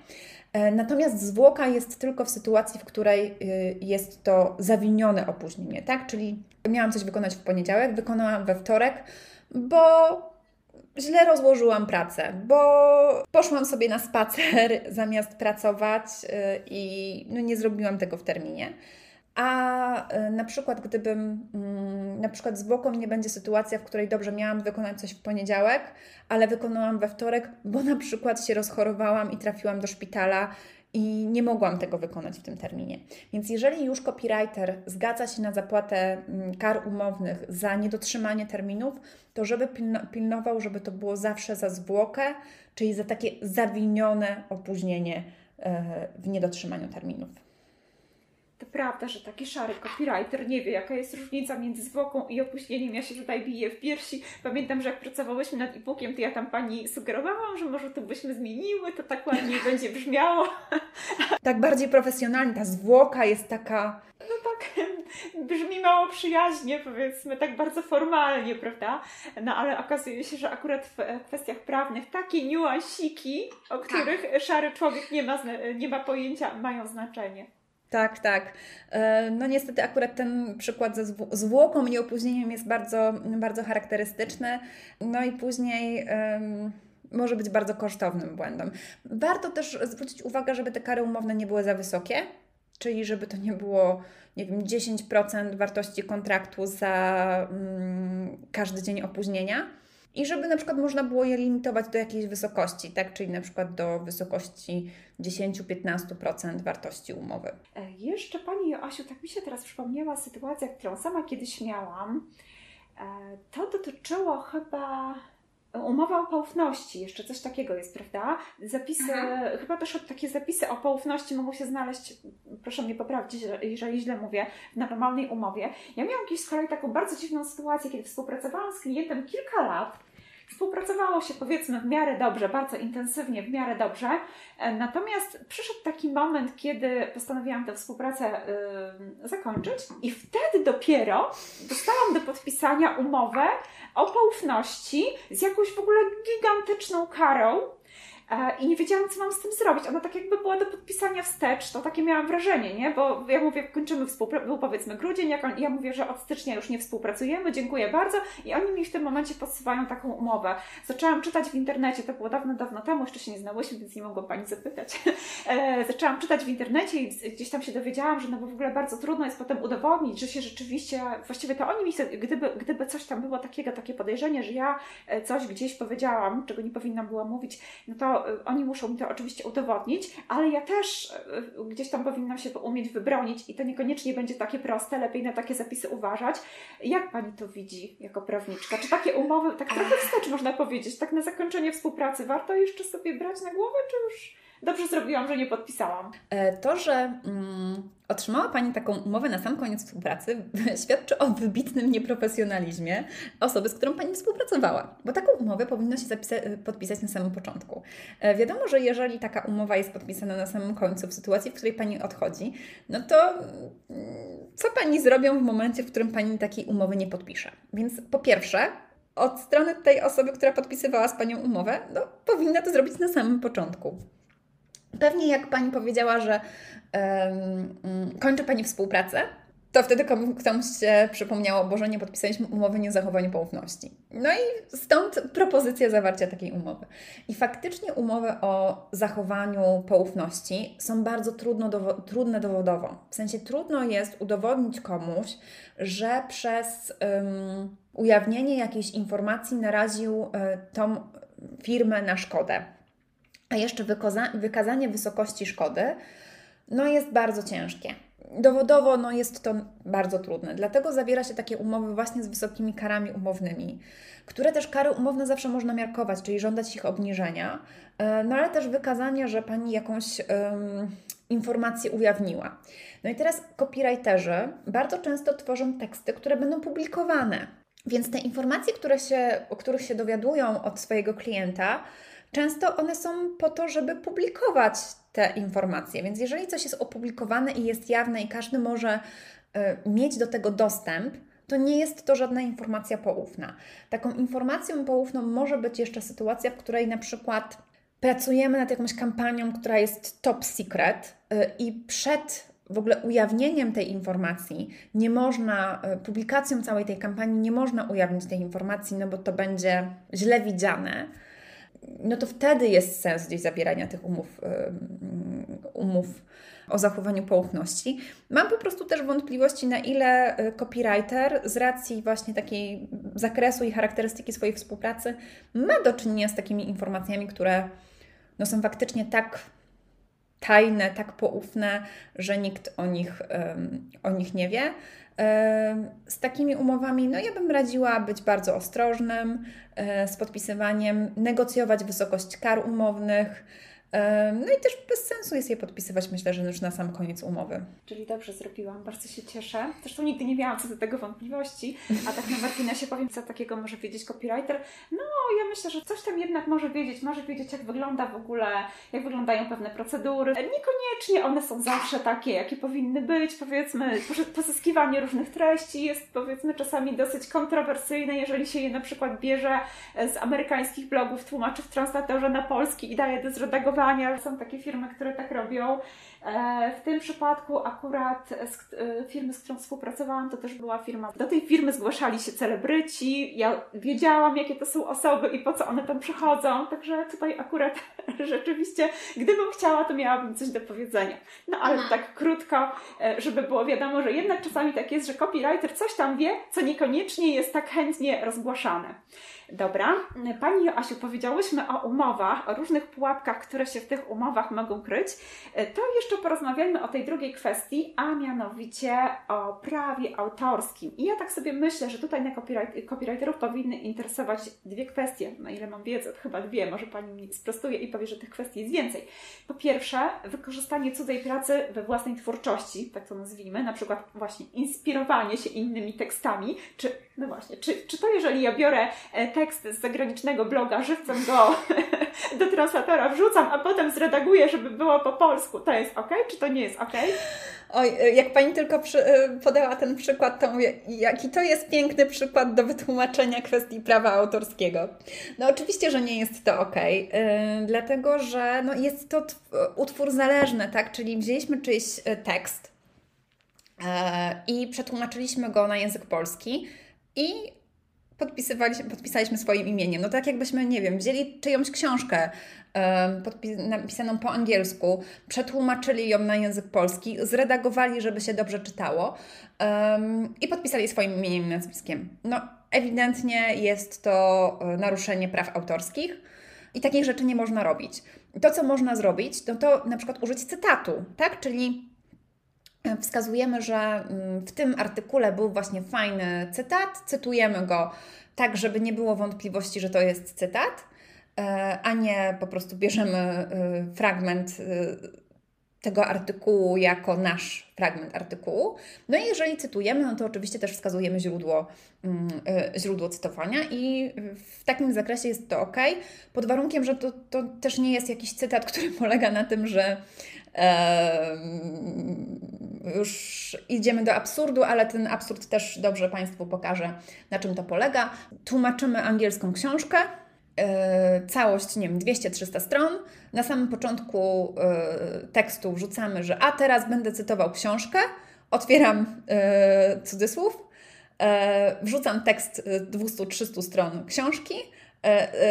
E, natomiast zwłoka jest tylko w sytuacji, w której y, jest to zawinione opóźnienie, tak? Czyli miałam coś wykonać w poniedziałek, wykonałam we wtorek, bo źle rozłożyłam pracę, bo poszłam sobie na spacer *laughs* zamiast pracować y, i no nie zrobiłam tego w terminie. A y, na przykład, gdybym mm, na przykład z boku nie będzie sytuacja, w której dobrze miałam wykonać coś w poniedziałek, ale wykonałam we wtorek, bo na przykład się rozchorowałam i trafiłam do szpitala i nie mogłam tego wykonać w tym terminie. Więc jeżeli już copywriter zgadza się na zapłatę mm, kar umownych za niedotrzymanie terminów, to żeby pilnował, żeby to było zawsze za zwłokę, czyli za takie zawinione opóźnienie e, w niedotrzymaniu terminów. To prawda, że taki szary copywriter nie wie, jaka jest różnica między zwłoką i opóźnieniem. Ja się tutaj biję w piersi. Pamiętam, że jak pracowałyśmy nad e-bookiem, to ja tam pani sugerowałam, że może to byśmy zmieniły, to tak ładniej *laughs* będzie brzmiało. *laughs* Tak bardziej profesjonalnie. Ta zwłoka jest taka... No tak, *laughs* brzmi mało przyjaźnie, powiedzmy, tak bardzo formalnie, prawda? No ale okazuje się, że akurat w kwestiach prawnych takie niuansiki, o których tak. szary człowiek nie ma, nie ma pojęcia, mają znaczenie. Tak, tak. E, no niestety akurat ten przykład ze zwłoką i opóźnieniem jest bardzo, bardzo charakterystyczny. No i później um, może być bardzo kosztownym błędem. Warto też zwrócić uwagę, żeby te kary umowne nie były za wysokie, czyli żeby to nie było, nie wiem, 10% wartości kontraktu za um, każdy dzień opóźnienia i żeby na przykład można było je limitować do jakiejś wysokości, tak? Czyli na przykład do wysokości 10-15% wartości umowy. E, jeszcze Pani Joasiu, tak mi się teraz przypomniała sytuacja, którą sama kiedyś miałam. E, to dotyczyło chyba Umowa o poufności, jeszcze coś takiego jest, prawda? Zapisy, Aha. chyba też takie zapisy o poufności mogą się znaleźć, proszę mnie poprawić, jeżeli źle mówię, w normalnej umowie. Ja miałam kiedyś z kolei taką bardzo dziwną sytuację, kiedy współpracowałam z klientem kilka lat Współpracowało się powiedzmy w miarę dobrze, bardzo intensywnie, w miarę dobrze. E, natomiast przyszedł taki moment, kiedy postanowiłam tę współpracę yy, zakończyć, i wtedy dopiero dostałam do podpisania umowę o poufności z jakąś w ogóle gigantyczną karą i nie wiedziałam, co mam z tym zrobić. Ona tak jakby była do podpisania wstecz, to takie miałam wrażenie, nie? Bo ja mówię, kończymy współpracę, był powiedzmy grudzień, jak on, ja mówię, że od stycznia już nie współpracujemy, dziękuję bardzo i oni mi w tym momencie podsyłają taką umowę. Zaczęłam czytać w internecie, to było dawno, dawno temu, jeszcze się nie znałyśmy, więc nie mogłam Pani zapytać. E, zaczęłam czytać w internecie i gdzieś tam się dowiedziałam, że no bo w ogóle bardzo trudno jest potem udowodnić, że się rzeczywiście, właściwie to oni mi, gdyby, gdyby coś tam było takiego, takie podejrzenie, że ja e, coś gdzieś powiedziałam, czego nie powinnam była mówić, no to Oni muszą mi to oczywiście udowodnić, ale ja też y, gdzieś tam powinnam się umieć wybronić i to niekoniecznie będzie takie proste, lepiej na takie zapisy uważać. Jak Pani to widzi jako prawniczka? Czy takie umowy, tak trochę wstecz można powiedzieć, tak na zakończenie współpracy warto jeszcze sobie brać na głowę, czy już dobrze zrobiłam, że nie podpisałam. E, to, że mm, otrzymała Pani taką umowę na sam koniec współpracy, *laughs* świadczy o wybitnym nieprofesjonalizmie osoby, z którą Pani współpracowała, bo taką umowę powinno się podpisać na samym początku. E, wiadomo, że jeżeli taka umowa jest podpisana na samym końcu, w sytuacji, w której Pani odchodzi, no to mm, co Pani zrobią w momencie, w którym Pani takiej umowy nie podpisze? Więc po pierwsze, od strony tej osoby, która podpisywała z Panią umowę, no, powinna to zrobić na samym początku. Pewnie jak Pani powiedziała, że um, kończy Pani współpracę, to wtedy komuś się przypomniało, Boże, nie podpisaliśmy umowy nie zachowaniu poufności. No i stąd propozycja zawarcia takiej umowy. I faktycznie umowy o zachowaniu poufności są bardzo trudno dowo trudne dowodowo. W sensie trudno jest udowodnić komuś, że przez um, ujawnienie jakiejś informacji naraził y, tą firmę na szkodę. A jeszcze wykazanie wysokości szkody no jest bardzo ciężkie dowodowo no, jest to bardzo trudne. Dlatego zawiera się takie umowy właśnie z wysokimi karami umownymi, które też kary umowne zawsze można miarkować, czyli żądać ich obniżenia, e, no ale też wykazania, że Pani jakąś um, informację ujawniła. No i teraz copywriterzy bardzo często tworzą teksty, które będą publikowane. Więc te informacje, które się, o których się dowiadują od swojego klienta, często one są po to, żeby publikować te informacje. Więc jeżeli coś jest opublikowane i jest jawne i każdy może y, mieć do tego dostęp, to nie jest to żadna informacja poufna. Taką informacją poufną może być jeszcze sytuacja, w której na przykład pracujemy nad jakąś kampanią, która jest top secret y, i przed w ogóle ujawnieniem tej informacji nie można, y, publikacją całej tej kampanii nie można ujawnić tej informacji, no bo to będzie źle widziane no to wtedy jest sens gdzieś zawierania tych umów, umów o zachowaniu poufności. Mam po prostu też wątpliwości, na ile y, copywriter z racji właśnie takiej zakresu i charakterystyki swojej współpracy ma do czynienia z takimi informacjami, które no, są faktycznie tak tajne, tak poufne, że nikt o nich, o nich nie wie. Z takimi umowami, no ja bym radziła być bardzo ostrożnym e, z podpisywaniem, negocjować wysokość kar umownych, no i też bez sensu jest je podpisywać, myślę, że już na sam koniec umowy. Czyli dobrze zrobiłam, bardzo się cieszę. Zresztą nigdy nie miałam co do tego wątpliwości, a tak na marginesie powiem, co takiego może wiedzieć copywriter. No, ja myślę, że coś tam jednak może wiedzieć, może wiedzieć, jak wygląda w ogóle, jak wyglądają pewne procedury. Niekoniecznie one są zawsze takie, jakie powinny być. Powiedzmy, pozyskiwanie różnych treści jest powiedzmy czasami dosyć kontrowersyjne, jeżeli się je na przykład bierze z amerykańskich blogów, tłumaczy w translatorze na polski i daje do zredagowania są takie firmy, które tak robią. E, w tym przypadku akurat e, firmy, z którą współpracowałam, to też była firma. Do tej firmy zgłaszali się celebryci. Ja wiedziałam, jakie to są osoby i po co one tam przychodzą. Także tutaj akurat *laughs* rzeczywiście, gdybym chciała, to miałabym coś do powiedzenia. No ale Aha. tak krótko, e, żeby było wiadomo, że jednak czasami tak jest, że copywriter coś tam wie, co niekoniecznie jest tak chętnie rozgłaszane. Dobra. Pani Joasiu, powiedziałyśmy o umowach, o różnych pułapkach, które się w tych umowach mogą kryć. To jeszcze porozmawiajmy o tej drugiej kwestii, a mianowicie o prawie autorskim. I ja tak sobie myślę, że tutaj na copyright, copywriterów powinny interesować dwie kwestie. Na ile mam wiedzę, to chyba dwie. Może Pani mi sprostuje i powie, że tych kwestii jest więcej. Po pierwsze, wykorzystanie cudzej pracy we własnej twórczości, tak to nazwijmy, na przykład właśnie inspirowanie się innymi tekstami, czy no właśnie, czy, czy to jeżeli ja biorę e, tekst z zagranicznego bloga, żywcem go *laughs* do translatora wrzucam, a potem zredaguję, żeby było po polsku, to jest ok, czy to nie jest ok? Oj, e, jak Pani tylko przy, e, podała ten przykład, to mówię, jaki to jest piękny przykład do wytłumaczenia kwestii prawa autorskiego. No oczywiście, że nie jest to ok, yy, dlatego że no, jest to utwór zależny, tak? Czyli wzięliśmy czyjś tekst yy, i przetłumaczyliśmy go na język polski, i podpisywaliśmy, podpisaliśmy swoim imieniem. No tak jakbyśmy, nie wiem, wzięli czyjąś książkę napisaną po angielsku, przetłumaczyli ją na język polski, zredagowali, żeby się dobrze czytało i podpisali swoim imieniem i nazwiskiem. No ewidentnie jest to e, naruszenie praw autorskich i takich rzeczy nie można robić. To, co można zrobić, to to na przykład użyć cytatu, tak? Czyli wskazujemy, że mm, w tym artykule był właśnie fajny cytat, cytujemy go tak, żeby nie było wątpliwości, że to jest cytat, e, a nie po prostu bierzemy e, fragment e, tego artykułu jako nasz fragment artykułu. No i jeżeli cytujemy, no to oczywiście też wskazujemy źródło, mm, źródło cytowania i w takim zakresie jest to ok, pod warunkiem, że to, to też nie jest jakiś cytat, który *laughs* polega na tym, że już idziemy do absurdu, ale ten absurd też dobrze Państwu pokaże, na czym to polega. Tłumaczymy angielską książkę, całość, nie wiem, 200-300 stron. Na samym początku e, tekstu wrzucamy, że a teraz będę cytował książkę. Otwieram e, cudzysłów, e, wrzucam tekst 200-300 stron książki,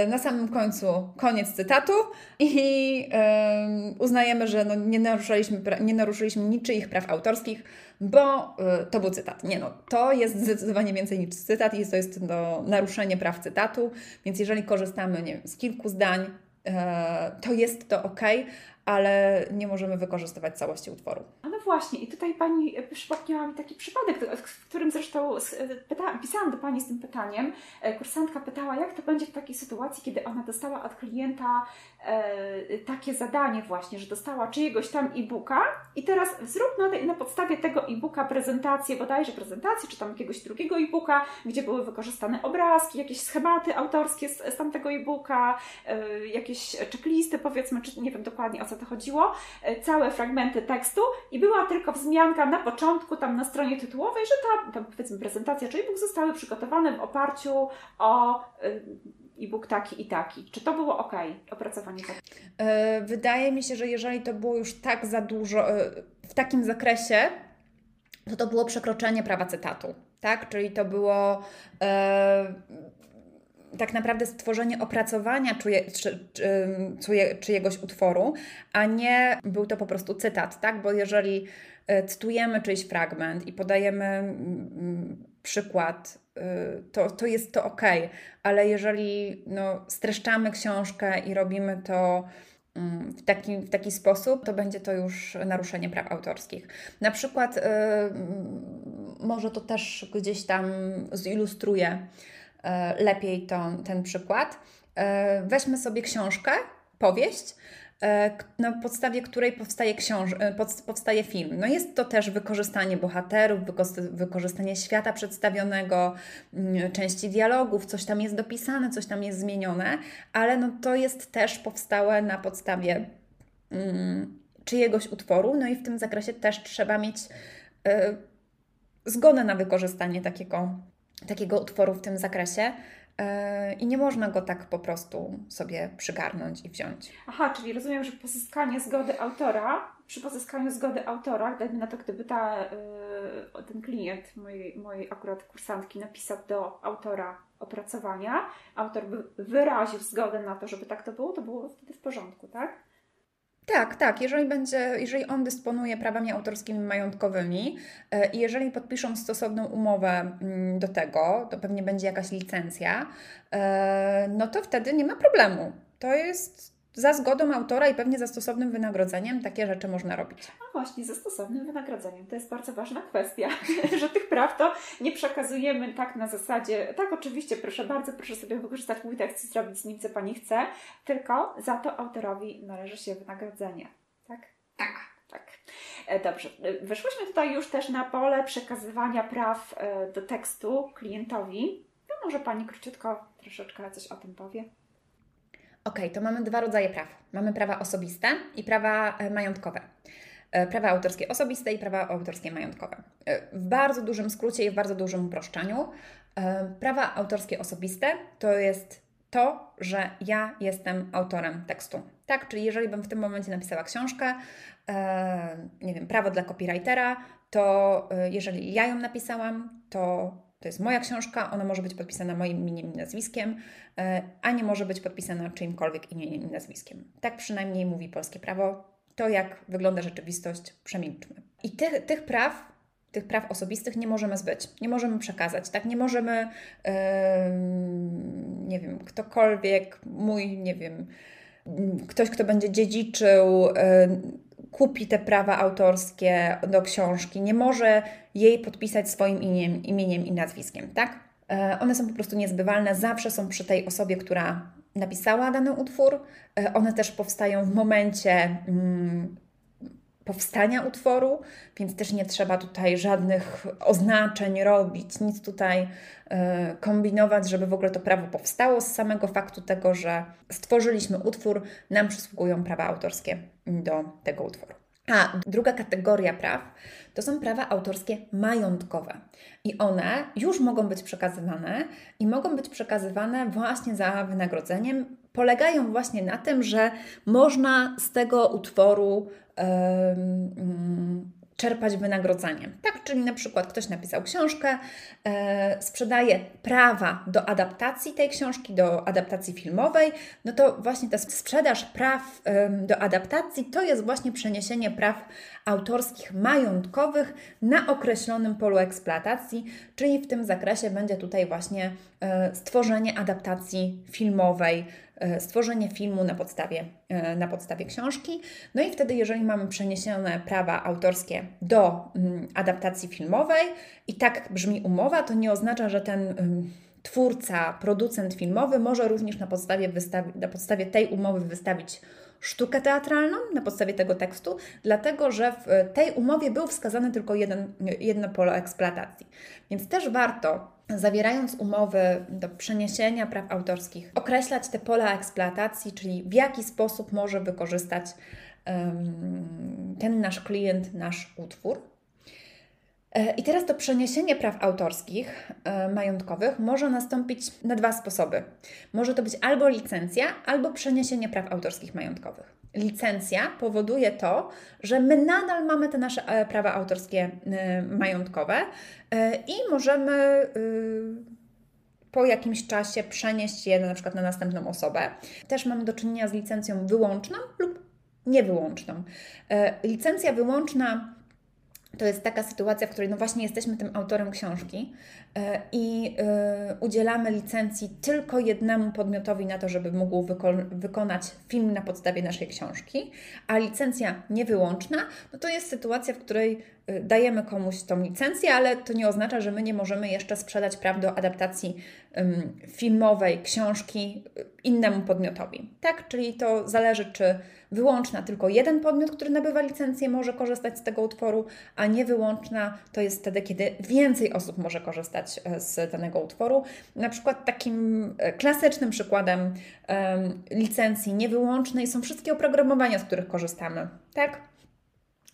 na samym końcu koniec cytatu i uznajemy, że no nie, naruszyliśmy, nie naruszyliśmy niczyich praw autorskich, bo to był cytat. Nie no, to jest zdecydowanie więcej niż cytat i to jest no, naruszenie praw cytatu, więc jeżeli korzystamy nie wiem, z kilku zdań, to jest to ok, ale nie możemy wykorzystywać całości utworu. No właśnie, i tutaj Pani przypomniała mi taki przypadek, w którym zresztą pyta, pisałam do Pani z tym pytaniem. E, kursantka pytała, jak to będzie w takiej sytuacji, kiedy ona dostała od klienta e, takie zadanie właśnie, że dostała czyjegoś tam e-booka i teraz zrób na, na podstawie tego e-booka prezentację, bodajże prezentację, czy tam jakiegoś drugiego e-booka, gdzie były wykorzystane obrazki, jakieś schematy autorskie z, z tamtego e-booka, e, jakieś checklisty powiedzmy, czy nie wiem dokładnie o co to chodziło, e, całe fragmenty tekstu i była tylko wzmianka na początku, tam na stronie tytułowej, że ta, powiedzmy prezentacja czy e-book zostały przygotowane w oparciu o e, e-book taki i taki. Czy to było ok, opracowanie takie? Wydaje mi się, że jeżeli to było już tak za dużo, w takim zakresie, to to było przekroczenie prawa cytatu, tak? Czyli to było tak naprawdę stworzenie opracowania czuje, czy, czy, czyjegoś utworu, a nie był to po prostu cytat, tak? Bo jeżeli e, cytujemy czyjś fragment i podajemy mm, przykład, e, to, to jest to ok, ale jeżeli no, streszczamy książkę i robimy to mm, w taki, w taki sposób, to będzie to już naruszenie praw autorskich. Na przykład, yy, może to też gdzieś tam zilustruje lepiej to, ten przykład. E, weźmy sobie książkę, powieść, e, na podstawie której powstaje, książ powstaje film. No jest to też wykorzystanie bohaterów, wykorzystanie świata przedstawionego, mm, części dialogów, coś tam jest dopisane, coś tam jest zmienione, ale no to jest też powstałe na podstawie mm, czyjegoś utworu, no i w tym zakresie też trzeba mieć zgodę na wykorzystanie takiego takiego utworu w tym zakresie. E, I nie można go tak po prostu sobie przygarnąć i wziąć. Aha, czyli rozumiem, że pozyskanie zgody autora, przy pozyskaniu zgody autora, dajmy na to, gdyby ta, yy, ten klient mojej, mojej akurat kursantki napisał do autora opracowania, autor by wyraził zgodę na to, żeby tak to było, to było wtedy w porządku, tak? Tak, tak. Jeżeli, będzie, jeżeli on dysponuje prawami autorskimi majątkowymi e, i jeżeli podpiszą stosowną umowę mm, do tego, to pewnie będzie jakaś licencja, e, no to wtedy nie ma problemu. To jest za zgodą autora i pewnie za stosownym wynagrodzeniem takie rzeczy można robić. A właśnie, za stosownym wynagrodzeniem. To jest bardzo ważna kwestia, *laughs* że tych praw to nie przekazujemy tak na zasadzie, tak oczywiście, proszę bardzo, proszę sobie wykorzystać mój tekst i zrobić z nim, co Pani chce, tylko za to autorowi należy się wynagrodzenie. Tak? Tak. Tak. E, dobrze. E, Wyszłyśmy tutaj już też na pole przekazywania praw e, do tekstu klientowi. No może Pani króciutko troszeczkę coś o tym powie. Ok, to mamy dwa rodzaje praw. Mamy prawa osobiste i prawa e, majątkowe. E, prawa autorskie osobiste i prawa autorskie majątkowe. E, w bardzo dużym skrócie i w bardzo dużym uproszczeniu, prawa autorskie osobiste to jest to, że ja jestem autorem tekstu. Tak, czyli jeżeli bym w tym momencie napisała książkę, nie wiem, prawo dla copywritera, to jeżeli ja ją napisałam, to to jest moja książka, ona może być podpisana moim imieniem i nazwiskiem, e, a nie może być podpisana czyimkolwiek imieniem i nazwiskiem. Tak przynajmniej mówi polskie prawo. To, jak wygląda rzeczywistość, przemilczmy. I tych, tych praw, tych praw osobistych nie możemy zbyć, nie możemy przekazać, tak? Nie możemy, yy, nie wiem, ktokolwiek, mój, nie wiem, ktoś, kto będzie dziedziczył, yy, kupi te prawa autorskie do książki, nie może jej podpisać swoim imieniem, imieniem i nazwiskiem, tak? E, one są po prostu niezbywalne, zawsze są przy tej osobie, która napisała dany utwór. E, one też powstają w momencie mm, powstania utworu, więc też nie trzeba tutaj żadnych oznaczeń robić, nic tutaj y, kombinować, żeby w ogóle to prawo powstało. Z samego faktu tego, że stworzyliśmy utwór, nam przysługują prawa autorskie do tego utworu. A druga kategoria praw to są prawa autorskie majątkowe. I one już mogą być przekazywane i mogą być przekazywane właśnie za wynagrodzeniem. Polegają właśnie na tym, że można z tego utworu czerpać wynagrodzenie. Tak, czyli na przykład ktoś napisał książkę, e, sprzedaje prawa do adaptacji tej książki, do adaptacji filmowej, no to właśnie ta sprzedaż praw do adaptacji to jest właśnie przeniesienie praw autorskich majątkowych na określonym polu eksploatacji, czyli w tym zakresie będzie tutaj właśnie e, stworzenie adaptacji filmowej, stworzenie filmu na podstawie, e, na podstawie książki. No i wtedy, jeżeli mamy przeniesione prawa autorskie do mm, adaptacji filmowej i tak brzmi umowa, to nie oznacza, że ten twórca, producent filmowy może również na podstawie, na podstawie tej umowy wystawić sztukę teatralną na podstawie tego tekstu, dlatego że w tej umowie był wskazany tylko jeden, jedno pole eksploatacji. Więc też warto zawierając umowy do przeniesienia praw autorskich, określać te pola eksploatacji, czyli w jaki sposób może wykorzystać ten nasz klient nasz utwór. E, I teraz to przeniesienie praw autorskich, e, majątkowych może nastąpić na dwa sposoby. Może to być albo licencja, albo przeniesienie praw autorskich majątkowych. Licencja powoduje to, że my nadal mamy te nasze e, prawa autorskie majątkowe i możemy po jakimś czasie przenieść je na przykład na następną osobę. Też mamy do czynienia z licencją wyłączną lub niewyłączną. Licencja wyłączna to jest taka sytuacja, w której no właśnie jesteśmy tym autorem książki e, i e, udzielamy licencji tylko jednemu podmiotowi na to, żeby mógł wyko wykonać film na podstawie naszej książki, a licencja niewyłączna, no to jest sytuacja, w której e, dajemy komuś tą licencję, ale to nie oznacza, że my nie możemy jeszcze sprzedać praw do adaptacji filmowej książki innemu podmiotowi. Tak, czyli to zależy, czy wyłączna tylko jeden podmiot, który nabywa licencję, może korzystać z tego utworu, a niewyłączna to jest wtedy, kiedy więcej osób może korzystać e, z danego utworu. Na przykład takim e, klasycznym przykładem um, licencji niewyłącznej są wszystkie oprogramowania, z których korzystamy. Tak?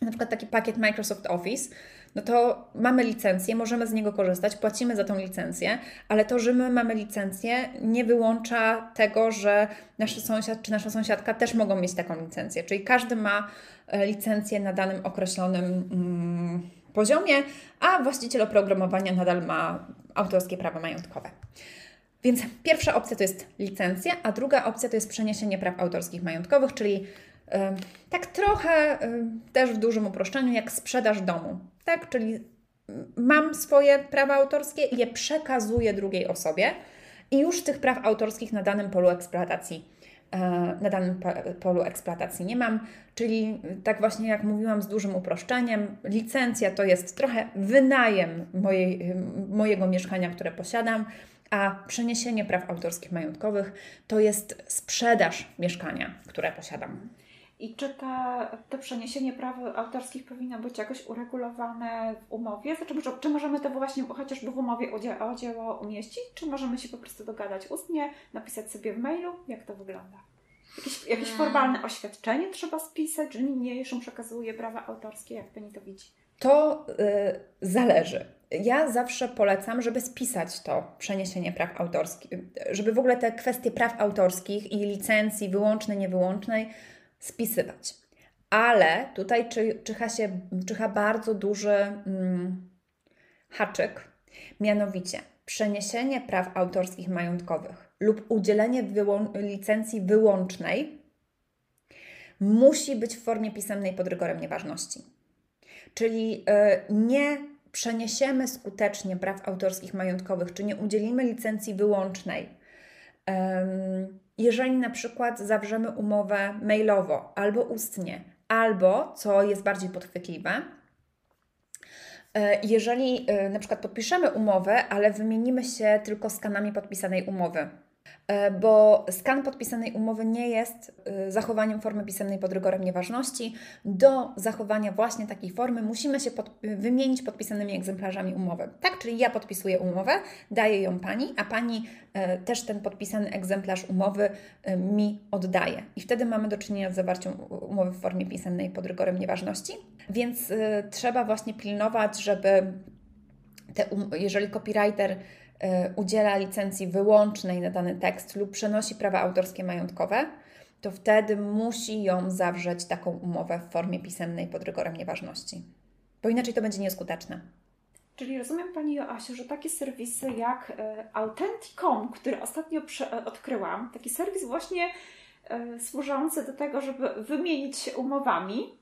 Na przykład taki pakiet Microsoft Office no to mamy licencję, możemy z niego korzystać, płacimy za tą licencję, ale to, że my mamy licencję, nie wyłącza tego, że nasz sąsiad czy nasza sąsiadka też mogą mieć taką licencję. Czyli każdy ma e, licencję na danym określonym mm, poziomie, a właściciel oprogramowania nadal ma autorskie prawa majątkowe. Więc pierwsza opcja to jest licencja, a druga opcja to jest przeniesienie praw autorskich majątkowych, czyli tak trochę też w dużym uproszczeniu, jak sprzedaż domu. Tak, czyli mam swoje prawa autorskie je przekazuję drugiej osobie i już tych praw autorskich na danym polu eksploatacji e, na danym polu eksploatacji nie mam, czyli tak właśnie jak mówiłam z dużym uproszczeniem, licencja to jest trochę wynajem mojej, mojego mieszkania, które posiadam, a przeniesienie praw autorskich majątkowych to jest sprzedaż mieszkania, które posiadam. I czy ta, to przeniesienie praw autorskich powinno być jakoś uregulowane w umowie? Znaczy, czy możemy to właśnie chociażby w umowie o, dzieło, o dzieło umieścić, czy możemy się po prostu dogadać ustnie, napisać sobie w mailu? Jak to wygląda? Jakieś, jakieś hmm. formalne oświadczenie trzeba spisać, że niniejszym przekazuje prawa autorskie, jak Pani to widzi? To y, zależy. Ja zawsze polecam, żeby spisać to przeniesienie praw autorskich, żeby w ogóle te kwestie praw autorskich i licencji wyłącznej, niewyłącznej spisywać. Ale tutaj czy, czyha się czyha bardzo duży mm, haczyk, mianowicie przeniesienie praw autorskich majątkowych lub udzielenie wyłą- licencji wyłącznej musi być w formie pisemnej pod rygorem nieważności. Czyli yy, nie przeniesiemy skutecznie praw autorskich majątkowych, czy nie udzielimy licencji wyłącznej. Yy, jeżeli na przykład zawrzemy umowę mailowo albo ustnie, albo, co jest bardziej podchwytliwe, e, jeżeli e, na przykład podpiszemy umowę, ale wymienimy się tylko skanami podpisanej umowy, bo skan podpisanej umowy nie jest e, zachowaniem formy pisemnej pod rygorem nieważności. Do zachowania właśnie takiej formy musimy się pod, wymienić podpisanymi egzemplarzami umowy. Tak, czyli ja podpisuję umowę, daję ją Pani, a Pani e, też ten podpisany egzemplarz umowy mi oddaje. I wtedy mamy do czynienia z zawarciem umowy w formie pisemnej pod rygorem nieważności. Więc trzeba właśnie pilnować, żeby te, um, jeżeli copywriter E, udziela licencji wyłącznej na dany tekst lub przenosi prawa autorskie majątkowe, to wtedy musi ją zawrzeć taką umowę w formie pisemnej pod rygorem nieważności. bo inaczej to będzie nieskuteczne. Czyli rozumiem Pani Joasiu, że takie serwisy jak e, Authenticom, który ostatnio e, odkryłam, taki serwis właśnie służący do tego, żeby wymienić się umowami,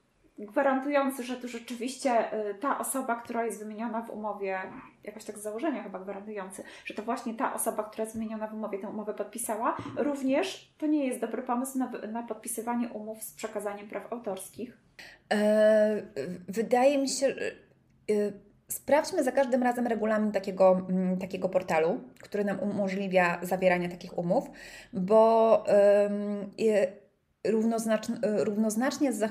gwarantujący, że tu rzeczywiście ta osoba, która jest wymieniona w umowie, jakoś tak z założenia chyba gwarantujący, że to właśnie ta osoba, która jest wymieniona w umowie, tę umowę podpisała, również to nie jest dobry pomysł na, na podpisywanie umów z przekazaniem praw autorskich. wydaje mi się, że Sprawdźmy za każdym razem regulamin takiego, mm, takiego portalu, który nam umożliwia zawieranie takich umów, bo równoznaczn, równoznacznie z,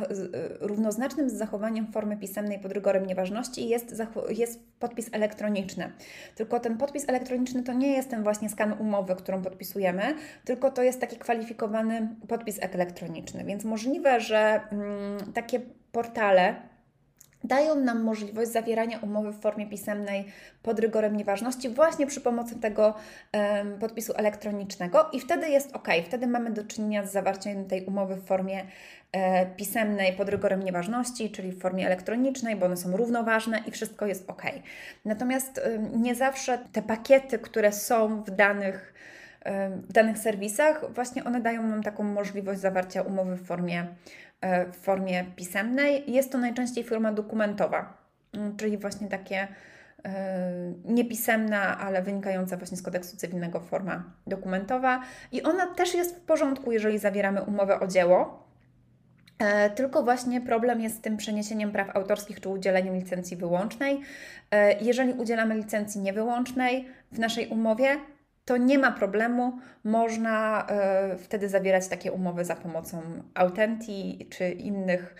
równoznacznym z zachowaniem formy pisemnej pod rygorem nieważności jest, jest podpis elektroniczny. Tylko ten podpis elektroniczny to nie jest ten właśnie skan umowy, którą podpisujemy, tylko to jest taki kwalifikowany podpis elektroniczny. Więc możliwe, że mm, takie portale dają nam możliwość zawierania umowy w formie pisemnej pod rygorem nieważności właśnie przy pomocy tego um, podpisu elektronicznego i wtedy jest ok, wtedy mamy do czynienia z zawarciem tej umowy w formie e, pisemnej pod rygorem nieważności, czyli w formie elektronicznej, bo one są równoważne i wszystko jest ok. Natomiast nie zawsze te pakiety, które są w danych w danych serwisach, właśnie one dają nam taką możliwość zawarcia umowy w formie E, w formie pisemnej. Jest to najczęściej forma dokumentowa, mm, czyli właśnie takie e, niepisemna, ale wynikająca właśnie z kodeksu cywilnego forma dokumentowa. I ona też jest w porządku, jeżeli zawieramy umowę o dzieło. E, tylko właśnie problem jest z tym przeniesieniem praw autorskich czy udzieleniem licencji wyłącznej. Jeżeli udzielamy licencji niewyłącznej w naszej umowie, to nie ma problemu, można y, wtedy zawierać takie umowy za pomocą Autenti czy innych,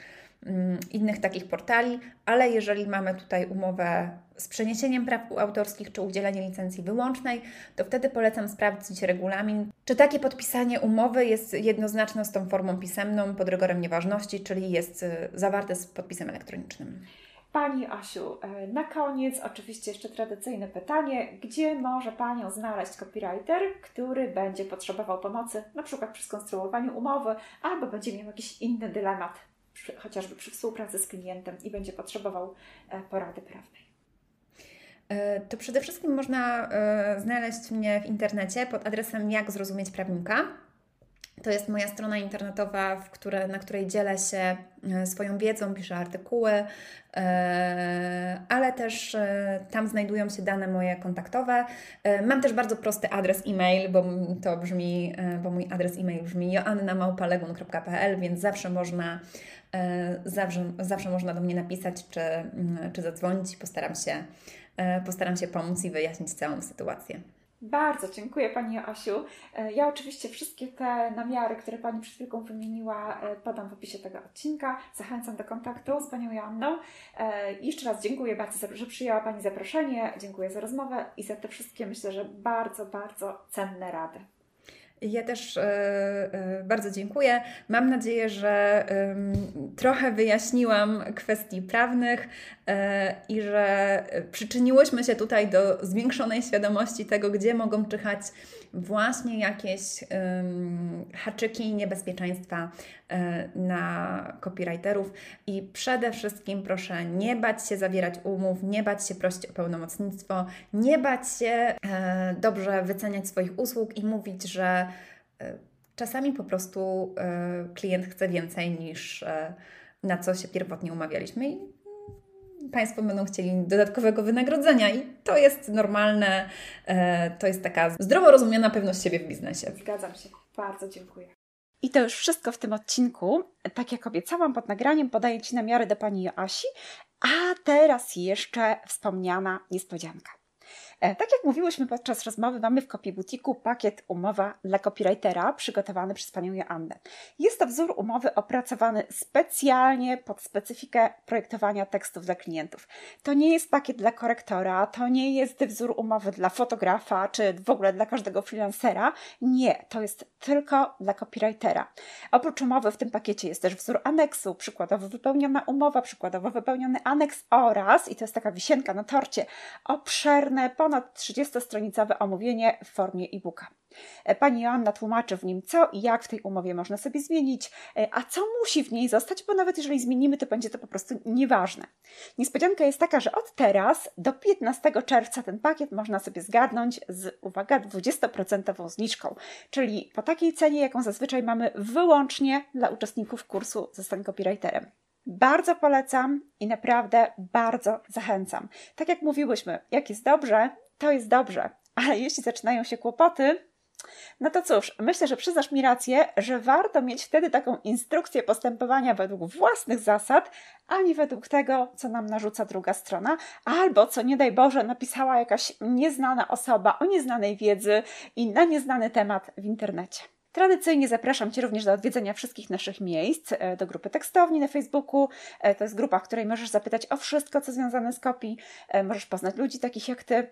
y, innych takich portali, ale jeżeli mamy tutaj umowę z przeniesieniem praw autorskich czy udzielenie licencji wyłącznej, to wtedy polecam sprawdzić regulamin, czy takie podpisanie umowy jest jednoznaczne z tą formą pisemną pod rygorem nieważności, czyli jest y, zawarte z podpisem elektronicznym. Pani Asiu, e, na koniec oczywiście jeszcze tradycyjne pytanie. Gdzie może Panią znaleźć copywriter, który będzie potrzebował pomocy, na przykład przy skonstruowaniu umowy, albo będzie miał jakiś inny dylemat, przy, chociażby przy współpracy z klientem i będzie potrzebował e, porady prawnej? E, to przede wszystkim można znaleźć mnie w internecie pod adresem jak zrozumieć prawnika. To jest moja strona internetowa, w które, na której dzielę się e, swoją wiedzą, piszę artykuły, e, ale też e, tam znajdują się dane moje kontaktowe. Mam też bardzo prosty adres e-mail, bo to brzmi, bo mój adres e-mail brzmi joannamałpalegun.pl, więc zawsze można, zawsze, zawsze można do mnie napisać czy, czy zadzwonić postaram się, postaram się pomóc i wyjaśnić całą sytuację. Bardzo dziękuję Pani Asiu. E, ja oczywiście wszystkie te namiary, które Pani przed chwilką wymieniła, e, podam w opisie tego odcinka. Zachęcam do kontaktu z Panią Joanną. E, jeszcze raz dziękuję bardzo, że przyjęła Pani zaproszenie. Dziękuję za rozmowę i za te wszystkie, myślę, że bardzo, bardzo cenne rady. Ja też e, e, bardzo dziękuję. Mam nadzieję, że trochę wyjaśniłam kwestii prawnych e, i że przyczyniłyśmy się tutaj do zwiększonej świadomości tego, gdzie mogą czyhać właśnie jakieś haczyki i niebezpieczeństwa na copywriterów. I przede wszystkim proszę nie bać się zawierać umów, nie bać się prosić o pełnomocnictwo, nie bać się dobrze wyceniać swoich usług i mówić, że E, czasami po prostu klient chce więcej niż na co się pierwotnie umawialiśmy i Państwo będą chcieli dodatkowego wynagrodzenia i to jest normalne, to jest taka zdrowo rozumiana pewność siebie w biznesie. Zgadzam się. Bardzo dziękuję. I to już wszystko w tym odcinku. Tak jak obiecałam pod nagraniem, podaję Ci namiary do Pani Joasi, a teraz jeszcze wspomniana niespodzianka. E, tak jak mówiłyśmy podczas rozmowy, mamy w Kopii Butiku pakiet umowa dla copywritera przygotowany przez panią Joannę. Jest to wzór umowy opracowany specjalnie pod specyfikę projektowania tekstów dla klientów. To nie jest pakiet dla korektora, to nie jest wzór umowy dla fotografa, czy w ogóle dla każdego freelancera. Nie, to jest tylko dla copywritera. Oprócz umowy w tym pakiecie jest też wzór aneksu, przykładowo wypełniona umowa, przykładowo wypełniony aneks oraz, i to jest taka wisienka na torcie, obszerne, ponad ponad 30-stronicowe omówienie w formie e-booka. E, pani Joanna tłumaczy w nim, co i jak w tej umowie można sobie zmienić, e, a co musi w niej zostać, bo nawet jeżeli zmienimy, to będzie to po prostu nieważne. Niespodzianka jest taka, że od teraz do 15 czerwca ten pakiet można sobie zgarnąć z, uwaga, 20% zniżką, czyli po takiej cenie, jaką zazwyczaj mamy wyłącznie dla uczestników kursu Zostań copywriterem. Bardzo polecam i naprawdę bardzo zachęcam. Tak jak mówiłyśmy, jak jest dobrze, to jest dobrze, ale jeśli zaczynają się kłopoty, no to cóż, myślę, że przyznasz mi rację, że warto mieć wtedy taką instrukcję postępowania według własnych zasad, a nie według tego, co nam narzuca druga strona, albo co nie daj Boże napisała jakaś nieznana osoba o nieznanej wiedzy i na nieznany temat w internecie. Tradycyjnie zapraszam Cię również do odwiedzenia wszystkich naszych miejsc, e, do grupy tekstowni na Facebooku. E, to jest grupa, w której możesz zapytać o wszystko, co związane z kopii. E, możesz poznać ludzi takich jak Ty.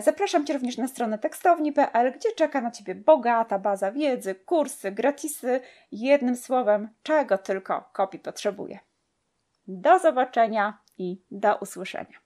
Zapraszam Cię również na stronę tekstowni.pl, gdzie czeka na Ciebie bogata baza wiedzy, kursy, gratisy, jednym słowem, czego tylko kopii potrzebuje. Do zobaczenia i do usłyszenia.